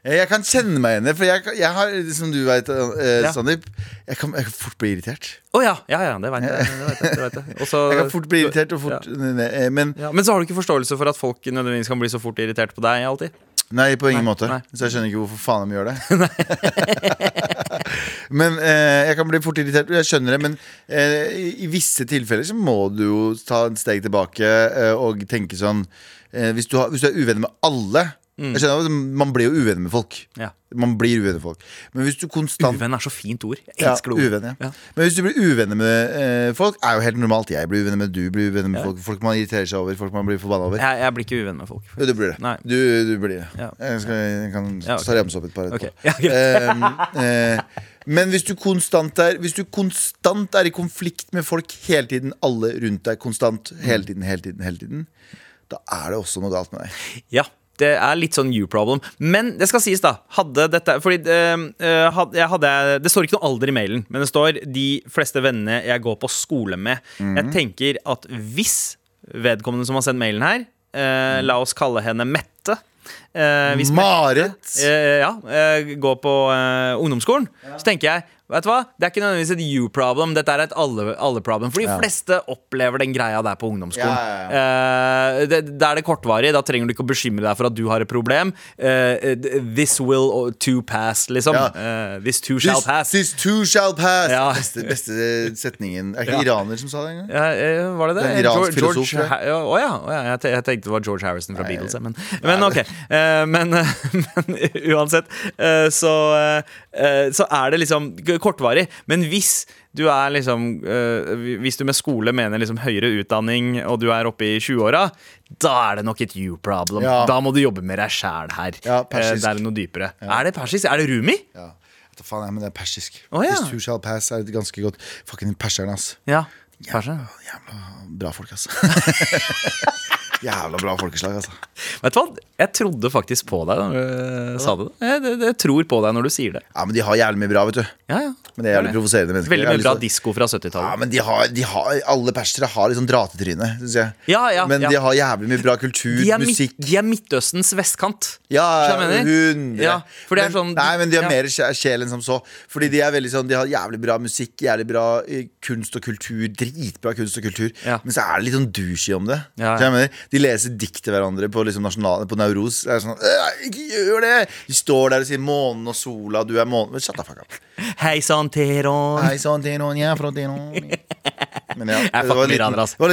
Jeg kan kjenne meg igjen i det, for jeg, jeg har, som du veit, eh, Ja. Sandeep, jeg, kan- jeg kan fort bli irritert. Å ja, ja, ja, det veit jeg. Det vet jeg, det vet jeg. Og så- Jeg kan fort bli irritert og fort eh, Men ja, Men så har du ikke forståelse for at folk nødvendigvis kan bli så fort irritert på deg alltid? Nei, på ingen måte. nei. Så jeg skjønner ikke hvorfor faen de gjør det. men eh, jeg kan bli fort irritert. Jeg skjønner det, men eh, i, i visse tilfeller så må du jo ta et steg tilbake eh, og tenke sånn eh, hvis, du har, hvis du er uvenner med alle Jeg skjønner Man blir jo uvenner med folk. Ja. Man blir uvenner med folk Men hvis du konstant Uvenn er så fint ord. Jeg ja, elsker det ordet. ja. Ja. Men hvis du blir uvenner med eh, folk, er jo helt normalt. Jeg blir uvenner med du, blir uvenner med folk. Folk man irriterer seg over, folk man blir forbanna over. Jeg, jeg blir ikke uvenn med folk. Jo, du blir det. Du, du blir det. Ja. Jeg, skal, jeg kan Ja, ok. ta remse opp et par etterpå. Okay. ja. Ehm, eh, men hvis du konstant er Hvis du konstant er i konflikt med folk hele tiden, alle rundt deg konstant, hele tiden, hele tiden, hele tiden, da er det også noe galt med deg. Ja, det er litt sånn you-problem. Men det skal sies, da. Hadde dette Fordi eh, hadde, jeg hadde, Det står ikke noe alder i mailen, men det står de fleste vennene jeg går på skole med. Jeg tenker at hvis vedkommende som har sendt mailen her, uh, la oss kalle henne Mette uh, hvis Marit! eh, ja, går på ungdomsskolen, så tenker jeg Vet du hva? Det er ikke nødvendigvis et you-problem, dette er et alle-problem. For de fleste opplever den greia der på ungdomsskolen. Ja, Eh, det, det, er det kortvarig. Da trenger du ikke å bekymre deg for at du har et problem. Uh, this will to pass, liksom. Ja. Eh, this too shall This, pass. this too shall pass! Ja. Beste, beste setningen. Er ikke Ja. iraner som sa det engang? Ja, var det det? En iransk George- filosof. Ja, Å ja, oh, ja. Jeg, tenkte det var George Harrison fra Beatles. Men, men ok. Men, men uansett, så, så er det liksom kortvarig. Men hvis du er liksom eh, Hvis du med skole mener liksom høyere utdanning, og du er oppe i 20-åra, da er det nok et you-problem. Ja. Da må du jobbe med deg sjæl her. Ja, Eh, persisk. det er noe dypere. Er det persisk? Er det rumi? Ja. Vet du faen, ja, men det er persisk. Oh, ja. This too shall pass er et ganske godt Fucking perseren, ass. Ja. Jævla, Jævla bra folk, ass. Jævla bra folkeslag, altså. Vet du hva? Jeg trodde faktisk på deg da du eh, sa det. Jeg, jeg, tror på deg når du sier det. Ja, men de har jævlig mye bra, vet du. Ja, ja. Men det er jævlig provoserende mennesker. Veldig mye bra disko fra 70-tallet. Ja, men de har, de har, alle persere har sånn dratetryne, syns jeg. Ja, ja, men ja. de har jævlig mye bra kultur, De musikk. de er Midtøstens vestkant. Ja, hundre. Ja, for det er men, sånn- nei, men de har mer sj- sjel enn som så. Fordi de er veldig sånn De har jævlig bra musikk, jævlig bra eh, kunst og kultur. Dritbra kunst og kultur. Men så er det litt sånn douchey om det. Ja, ja. De leser dikt til hverandre på, liksom nasjonale, på Nauros. Er sånn «Øh, Ikke gjør det! De står der og sier 'månen og sola', du er månen Shut the fuck up. Hei sann, Teron. Hei, sann, Teron. jeg er fra Teron. Men ja, det var en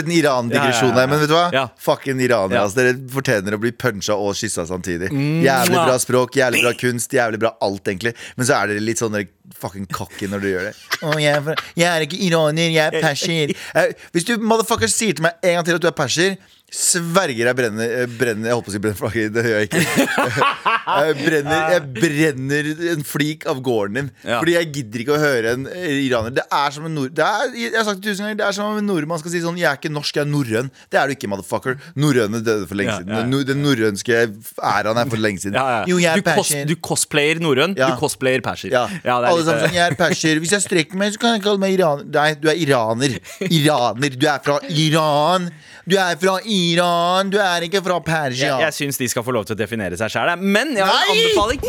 liten, Iran-digresjon der. Men vet du hva? Ja. Fucking iranere. Ja. Altså, Dere fortjener å bli punsja og kyssa samtidig. Jævlig bra språk, jævlig bra kunst, jævlig bra alt, egentlig. Men så er dere litt sånn fucking cocky når dere gjør det. Oh, jeg, er fra- jeg er ikke iraner, jeg er perser. Eh, Hvis du motherfucker sier til meg en gang til at du er perser, Sverger jeg brenner, brenner Jeg holdt på å si brenner flagget, det gjør jeg ikke. Jeg brenner, jeg brenner en flik av gården din. Ja. Fordi jeg gidder ikke å høre en iraner. Det er som en nord... Det er, jeg har sagt det tusen ganger, det er som om en nordmann skal si sånn Jeg er ikke norsk, jeg er norrøn. Det er du ikke, motherfucker. Norrøne døde for lenge Ja, siden. ja. Den nor- Den norrønske æraen er for lenge siden. Ja, ja. Jo, jeg er du, cos, persian. du cosplayer norrøn, Ja. du cosplayer perser. Ja, det er Alle litt, sammen sånn, jeg er perser Hvis jeg strekker meg, så kan jeg kalle meg iraner Nei, du er iraner Iraner, du er fra Iran Du er fra Iran, du er ikke fra Persia jeg, jeg syns de skal få lov til å definere seg sjæl, men jeg har en anbefaling.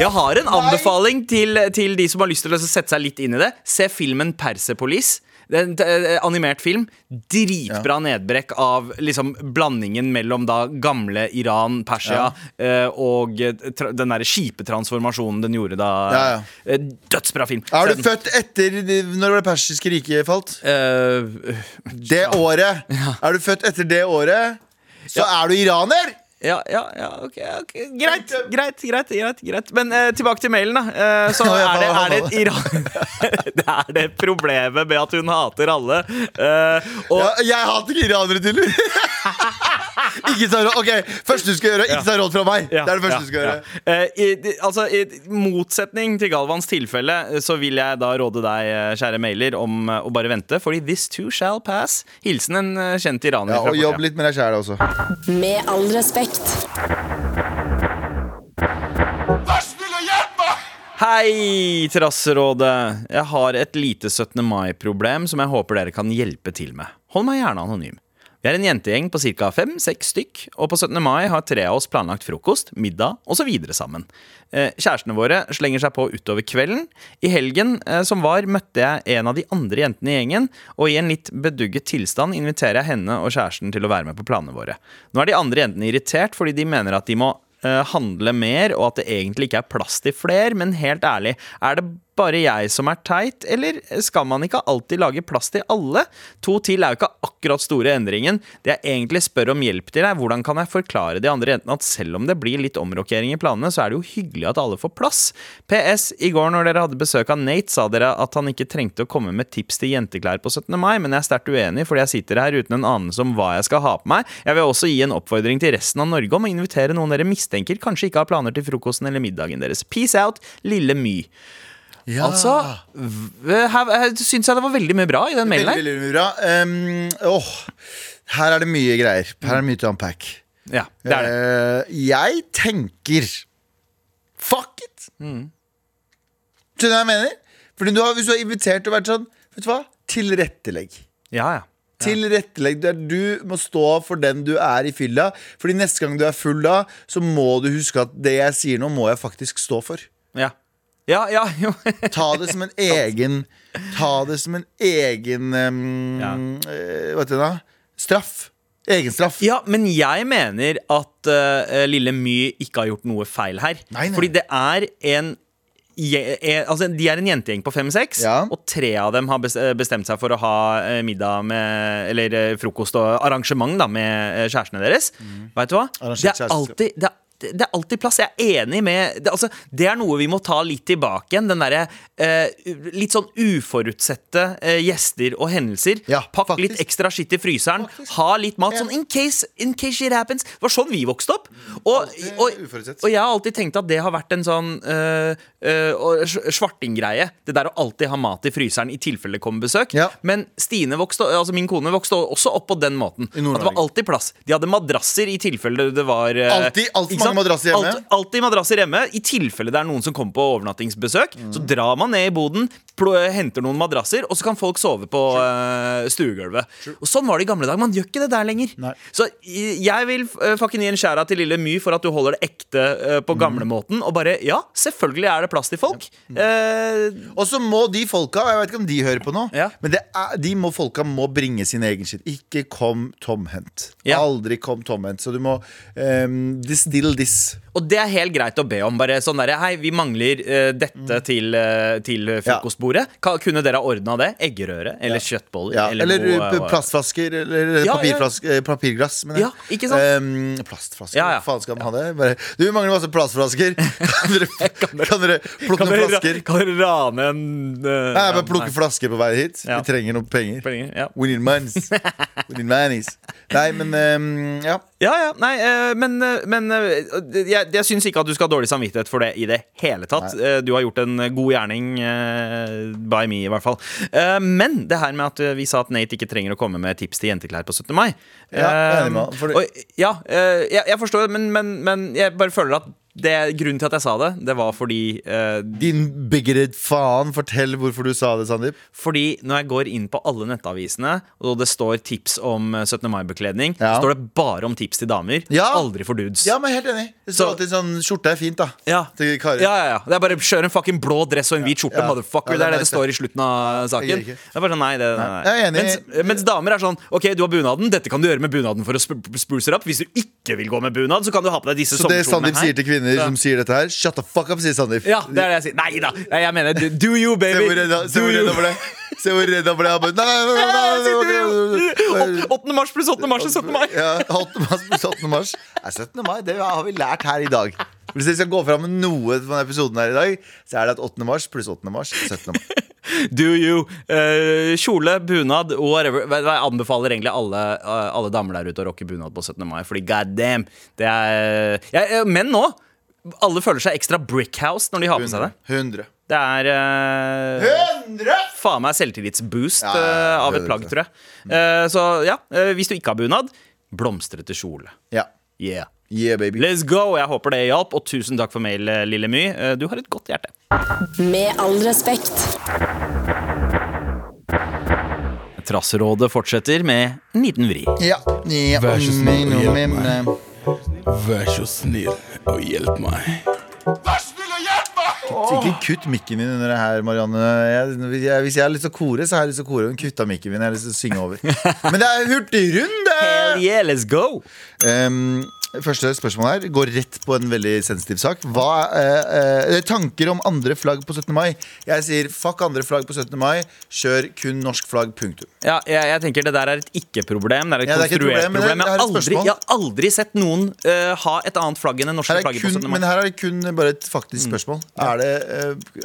Jeg har en anbefaling til, til de som har lyst til å sette seg litt inn i det. Se filmen Persepolis. Det er en animert film. Dritbra nedbrekk av liksom blandingen mellom da gamle Iran, Persia, eh, og eh, den derre kjipe transformasjonen den gjorde da. Ja, ja. Eh, Dødsbra film. Er du født etter Når det persiske riket falt? Uh, Det året Er du født etter det året Så er du iraner Ja, ja, ja, ok, ok. Greit, greit, greit, greit, greit. Men eh, tilbake til mailen da. Eh, Så er det, er det et Iran Det er det problemet med at hun hater alle. Eh, Og ja, Jeg hater ikke iranere til Ikke ta råd Ok, første du skal gjøre Ikke ta råd fra meg. Ja, Det er det første ja, du skal gjøre. ja. Eh, i, altså, I motsetning til Galvans tilfelle Så vil jeg da råde deg, eh, kjære mailer Om eh, å bare vente Fordi this too shall pass. Hilsen en kjent iraner ja, Og jobb litt med deg sjæl også. Med all respekt. Hei, Terrasserådet. Jeg har et lite 17. mai-problem som jeg håper dere kan hjelpe til med. Hold meg gjerne anonym. Vi er en jentegjeng på ca. fem-seks stykk, og på 17. mai har tre av oss planlagt frokost, middag osv. sammen. Eh, kjærestene våre slenger seg på utover kvelden. I helgen eh, som var, møtte jeg en av de andre jentene i gjengen, og i en litt bedugget tilstand inviterer jeg henne og kjæresten til å være med på planene våre. Nå er de andre jentene irritert fordi de mener at de må eh, handle mer, og at det egentlig ikke er plass til fler, men helt ærlig, er det bare jeg som er teit, eller skal man ikke alltid lage plass til alle? To til er jo ikke akkurat store endringen. Det jeg egentlig spør om hjelp til, er hvordan kan jeg forklare de andre jentene at selv om det blir litt omrokering i planene, så er det jo hyggelig at alle får plass. PS. I går når dere hadde besøk av Nate, sa dere at han ikke trengte å komme med tips til jenteklær på 17. mai, men jeg er sterkt uenig, fordi jeg sitter her uten en anelse om hva jeg skal ha på meg. Jeg vil også gi en oppfordring til resten av Norge om å invitere noen dere mistenker kanskje ikke har planer til frokosten eller middagen deres. Peace out, lille My. Ja. Altså, v- her, her syns jeg det var veldig mye bra i den mailen Veldig, veldig bra um, åh, Her er det mye greier Her er det mye til unpack Ja, det er det. Uh, jeg tenker Fuck it! Skjønner du hva jeg mener? Fordi du har, Hvis du har invitert og vært sånn Vet du hva? Tilrettelegg. Ja, ja. Tilrettelegg. Du må stå for den du er i fylla. Fordi neste gang du er full da, så må du huske at det jeg sier nå, må jeg faktisk stå for. Ja, ja, ja jo. Ta det som en egen Ta det som en egen um, Ja. eh, Hva heter det da? Straff. Egenstraff. Ja, men jeg mener at uh, Lille My ikke har gjort noe feil her. Nei, nei. Fordi det er en je- er, altså, De er en jentegjeng på fem-seks, Ja. og tre av dem har eh, bestemt seg for å ha middag med Eller frokost og arrangement da med kjærestene deres. Vet du hva? Mm. Det er alltid det er, det er alltid plass. Jeg er enig med Det, altså, det er noe vi må ta litt tilbake igjen. Den derre eh, litt sånn uforutsette eh, gjester og hendelser. Ja, Pakk faktisk. litt ekstra skitt i fryseren. Faktisk. Ha litt mat. Sånn in case, in case shit happens. Det var sånn vi vokste opp. Og, og, uforutsett. og jeg har alltid tenkt at det har vært en sånn øh, øh, svartinggreie. Det der å alltid ha mat i fryseren i tilfelle det kommer besøk. Ja. Men Stine vokste, altså min kone vokste også opp på den måten. At det var alltid plass. De hadde madrasser i tilfelle det var øh, Alltid- alltid madrasser hjemme. Alt, alltid madrasser hjemme. I tilfelle det er noen som kommer på overnattingsbesøk, Mm. så drar man ned i boden, henter noen madrasser, og så kan folk sove på uh, stuegulvet. Og Sånn var det i gamle dager. Man gjør ikke det der lenger. Nei. Så jeg vil uh, fucking gi en skjæra til Lille My for at du holder det ekte uh, på gamlemåten. Og bare ja, selvfølgelig er det plass til folk. Eh, Og så må de folka, jeg vet ikke om de hører på nå, Ja. men det er, de må, folka må bringe sin egen skitt. Ikke kom tomhendt. Ja. Aldri kom tomhendt. Så du må um, distill this. Og det er helt greit å be om. Bare sånn derre Hei, vi mangler uh, dette til, uh, til frokostbordet. Ka- Kunne dere ha ordna det? Eggerøre? Eller kjøttboller? Ja, eller noe- uh, plastflasker, eller Ja, eh, papirglass. Ja, ikke sant? Um, plastflasker, Ja, ja. hva faen skal man ha det? Bare, du, vi mangler masse plastflasker. Kan dere, kan dere plukke Kan noen flasker? kan dere rane en uh, Nei, bare ja, plukke flasker på vei hit. Ja. Vi trenger noen penger. Penger, ja. We need monies. We need monies. Nei, men um, ja. Ja, ja, nei, eh, men, eh, men eh, jeg, jeg syns ikke at du skal ha dårlig samvittighet for det i det hele tatt. Nei. Du har gjort en god gjerning, by me i hvert fall. Men det her med at vi sa at Nate ikke trenger å komme med tips til jenteklær på 17. mai Ja, jeg er enig med for Ja, jeg, jeg forstår men, men, men jeg bare føler at det, grunnen til at jeg sa det, det var fordi uh, Din bigoted faen, fortell hvorfor du sa det, Sandeep. Fordi når jeg går inn på alle nettavisene, og det står tips om eh, 17. mai-bekledning, Ja. står det bare om tips til damer. Ja. Aldri for dudes. Ja, men helt enig. Det står Så- alltid sånn Skjorte er fint, da. Ja. Til karer. Ja, ja, ja. Det er bare kjør en fucking blå dress og en hvit skjorte, Ja. motherfucker. Det er det det står i slutten av saken. Det er bare sånn, nei, det, nei, nei. Jeg er enig. Mens, mens damer er sånn OK, du har bunaden. Dette kan du gjøre med bunaden for å sp spruce opp. Hvis du ikke vil gå med bunad, så kan du ha på deg disse Så sommerkjolene her. Kvinner som sier dette her, shut the fuck up, sier Sandeep. Ja, det er det jeg sier. Nei da. Nei, Jeg mener do, you, baby. se hvor redd han ble. Se hvor redd han ble. Han bare, nei, nei, nei, nei, nei, nei, nei. 8. mars pluss 8. mars er 17. mai. Ja, 8. mars pluss 8. mars er 17. mai. Det har vi lært her i dag. Hvis vi skal gå fram med noe på denne episoden her i dag, så er det at 8. mars pluss 8. mars er 17. mai. Do you. Uh, kjole, bunad, whatever. Jeg anbefaler egentlig alle, eh, alle damer der ute å rocke bunad på 17. mai, fordi god damn. Det er jeg, eh, Menn nå. Alle føler seg ekstra brickhouse når de har på seg det. 100. Det er uh, 100! faen meg selvtillitsboost Ja, eh, av et plagg, tror jeg. Uh, så ja, eh, hvis du ikke har bunad, blomstrete kjole. Ja. Yeah. Yeah, baby. Let's go! Jeg håper det hjalp, og tusen takk for mail, eh, Lille My. Eh, Du har et godt hjerte. Med all respekt. Trassrådet fortsetter med en liten vri. Ja. ja. Vær så snill. Vær så snill og hjelp meg. Ikke kutt mikken min under det her, Marianne. Jeg, jeg, hvis jeg har lyst til å kore, så har jeg lyst til å kore. Hun kutta mikken min. Jeg har lyst til å synge over. Men det er hurtigrunde! Hell yeah, let's go! Um, første spørsmål her går rett på en veldig sensitiv sak. Hva eh, eh, Tanker om andre flagg på 17. mai? Jeg sier fuck andre flagg på 17. mai. Kjør kun norsk flagg. Punktum. Ja, jeg, jeg tenker Det der er et ikke-problem. Det er et Ja, det er konstruert problem, problem. er Jeg, har aldri, jeg har aldri sett noen uh, ha et annet flagg enn det norske flagget. Kun, på 17. Mai. men her er det kun bare et faktisk spørsmål. Er det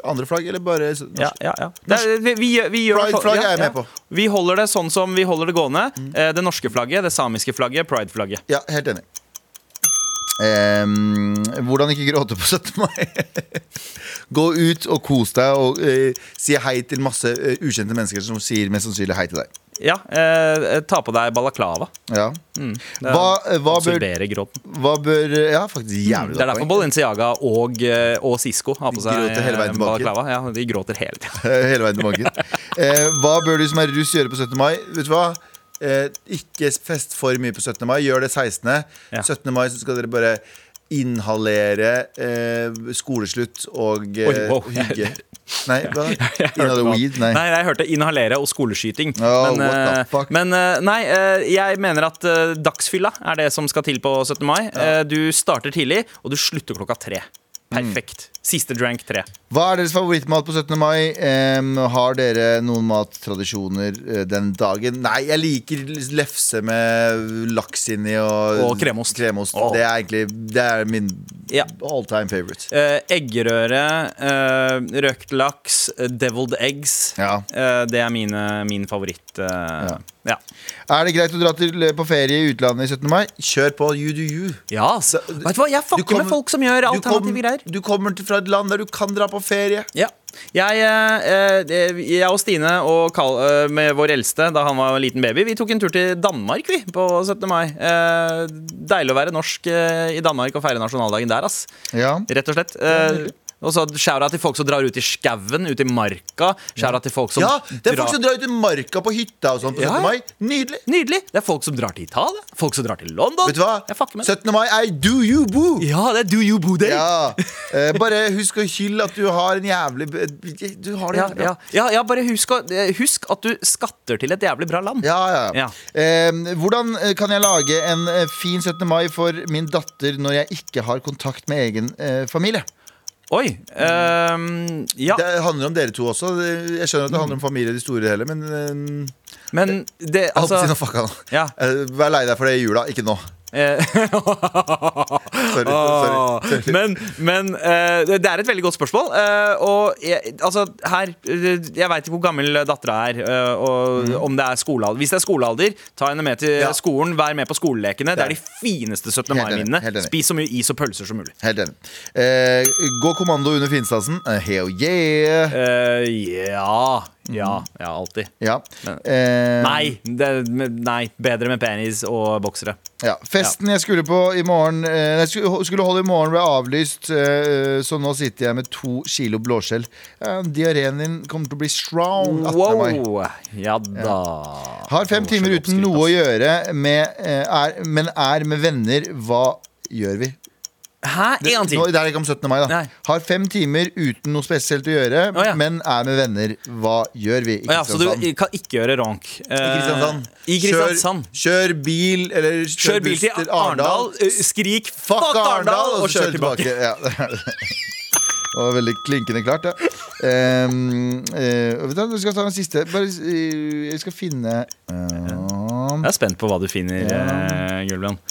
andre flagg, eller bare norsk? Ja, ja, ja. Det vi, vi, vi gjør Pride-flagg er jeg med på. Vi holder det sånn som vi holder det gående. Mm. Det norske flagget, det samiske flagget, pride-flagget. Ja, helt enig. Um, hvordan ikke gråte på 17. mai? Gå ut og kos deg og uh, si hei til masse uh, ukjente mennesker som sier mest sannsynlig hei til deg. Ja, eh, ta på deg balaklava. Ja. Det er- Hva, eh, hva, bør, Absorbere gråten. hva bør Ja, faktisk jævlig Det er godt derfor poeng. Balenciaga og, eh, og Sisko har på De seg gråter hele veien eh, tilbake. balaklava. Ja, de gråter hele tida. Hele veien til banken. Eh, hva bør du som er russ gjøre på 17. mai? Vet du hva? Eh, ikke fest for mye på 17. mai. Gjør det 16. Ja. 17. mai så skal dere bare inhalere eh, skoleslutt og eh, Oi, wow. hygge. Nei, hva? Inhalere weed? Nei. Nei, jeg hørte inhalere og skoleskyting. Oh, men what the eh, fuck? men eh, nei, eh, jeg mener at dagsfylla er det som skal til på 17. mai. Ja. Du starter tidlig, og du slutter klokka tre. Perfekt. Siste drank tre. Hva er deres favorittmat på 17. mai? Um, har dere noen mattradisjoner uh, den dagen? Nei, jeg liker lefse med laks inni og, Og kremost. Åh. Det er egentlig Det er min Ja. all time favorite. Uh, eggerøre, uh, røkt laks, deviled eggs. Ja. Det er mine, min favoritt. eh, ja. Er det greit å dra til, på ferie i utlandet i 17. mai? Kjør på, you do you. Ja, altså. Vet du hva, jeg fucker med folk som gjør alternative kom- greier. Du kommer til fra et land der du kan dra på ferie. Ja. Jeg, eh, eh, jeg og Stine og Karl, eh, med vår eldste da han var en liten baby, vi tok en tur til Danmark vi, på 17. mai. Eh, deilig å være norsk eh, i Danmark og feire nasjonaldagen der, ass. Ja. Rett og slett. Og så shout-out til folk som drar ut i skauen, ut i marka. Shout-out til folk som Ja, det er folk som drar ut i marka på hytta og sånn på 17. ja. mai. Nydelig. Nydelig. Det er folk som drar til Italia. Folk som drar til London. Vet du hva? Jeg fucker med det. 17. mai er do you boo. Ja, det er do you boo day. Ja. Eh, bare husk å hylle at du har en jævlig Du har det Ja, ja, ja, ja, bare husk, å- eh, husk at du skatter til et jævlig bra land. Ja, ja. Ja. Eh, hvordan kan jeg lage en eh, fin 17. mai for min datter når jeg ikke har kontakt med egen eh, familie? Oi. Um, ja, Det handler om dere to også. Jeg skjønner at det handler om familie i det store og hele, men eh, men det jeg håper å si altså noe fucka nå. Ja. Eh, Vær lei deg for det i jula, ikke nå. Eh, Sorry. sorry, sorry. Men, men eh, det er et veldig godt spørsmål. eh, og jeg, altså, her Jeg veit ikke hvor gammel dattera er. og om det er skolealder Hvis det er skolealder, ta henne med til Mm. Ja. skolen. Vær med på skolelekene. Det er de fineste 17. Helt mai-minnene. Spis så mye is og pølser som mulig. Helt enig. Eh, gå kommando under finstasen. Heo yeah. Eh, ja. Ja, ja, alltid. Ja. Eh, Nei, det, nei, bedre med penis og boksere. Ja. Festen jeg skulle på i morgen eh, Jeg skulle holde i morgen, ble avlyst. eh, så nå sitter jeg med to kilo blåskjell. Eh, Diareen din kommer til å bli strong. 18. mai. Wow! Ja da. Har fem timer uten noe å gjøre, med, eh, er, men er med venner. Hva gjør vi? Hæ? Gang Nå, til. det er ikke om 17. mai, da. Nei. Har fem timer uten noe spesielt å gjøre, Å, ja. men er med venner. Hva gjør vi i Å ja, så du Kristiansand? kan ikke gjøre ronk. Eh, I Kristiansand. I Kristiansand. Kjør, kjør bil, eller kjør, Kjør bil buss til Arendal, eh, skrik 'fuck Arendal' og kjør tilbake. Ja. Det var veldig klinkende klart, ja. Um, eh, vet du, hva, vi skal ta den siste. Bare, eh, jeg skal finne um, Jeg er spent på hva du finner, uh, Gulbrand.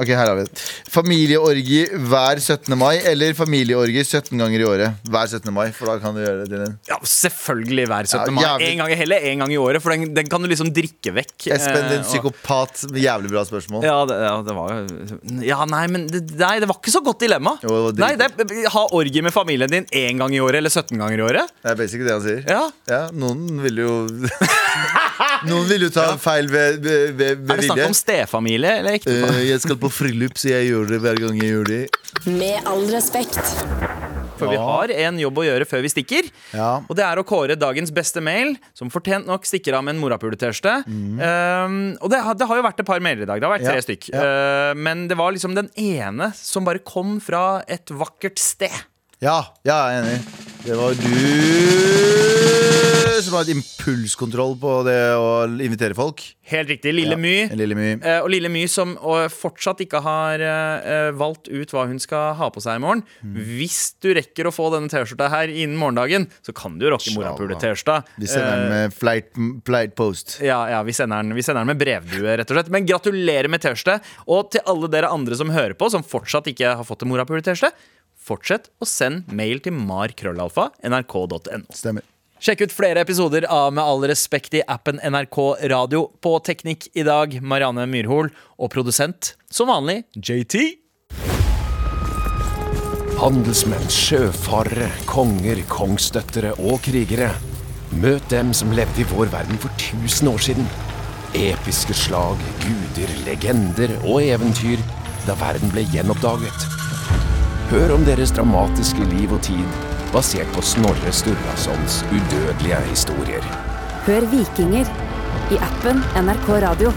Ok, her har vi det. Familieorgi hver 17. mai, eller familieorgi 17 ganger i året hver 17. mai. For da kan du gjøre det til en Ja, selvfølgelig hver 17. Ja, mai. En gang, heller en gang i året, for den, den kan du liksom drikke vekk. Espen, eh, din og- psykopat. Jævlig bra spørsmål. Ja det, ja, det var jo Ja, nei, men det, nei, det var ikke så godt dilemma. Jo, det nei, det, Ha orgi med familien din én gang i året eller 17 ganger i året. Det er basically det han sier. Ja, Ja, noen vil jo Noen vil jo ta feil ved, ved, ved, Er det snakk om stefamilie eller ektefamilie? Uh, jeg skal på bryllup, så jeg gjør det hver gang jeg gjør det. Med all respekt. For vi har en jobb å gjøre før vi stikker. Ja. Og det er å kåre dagens beste mail, som fortjent nok stikker av med en morapuletørste. Um, og det har, det har jo vært et par mailer i dag. Det har vært tre Mm. Ja, stykk. Uh, men det var liksom den ene som bare kom fra et vakkert sted. Ja, ja, jeg er enig. Det var du som har et impulskontroll på det å invitere folk. Helt riktig. Lille My. Ja, Lille My. Eh, og Lille My som fortsatt ikke har eh, valgt ut hva hun skal ha på seg i morgen. Mm. Hvis du rekker å få denne T-skjorta her innen morgendagen, så kan du rocke morapule-T-skjorta. Vi sender den Eh, med flight, flight post. ja, ja vi, sender den, vi sender den med brevdue, rett og slett. Men gratulerer med T-skjorte. Og til alle dere andre som hører på, som fortsatt ikke har fått en morapule-T-skjorte, fortsett å sende mail til markrøllalfa nrk.no. Stemmer. Sjekk ut flere episoder av Med all respekt i appen NRK Radio. På teknikk i dag, Marianne Myrhol. Og produsent, som vanlig, JT. Handelsmenn, sjøfarere, konger, kongsdøttere og krigere. Møt dem som levde i vår verden for 1000 år siden. Episke slag, guder, legender og eventyr da verden ble gjenoppdaget. Hør om deres dramatiske liv og tid, basert på Snorre Sturlasons udødelige historier. Hør Vikinger i appen NRK Radio.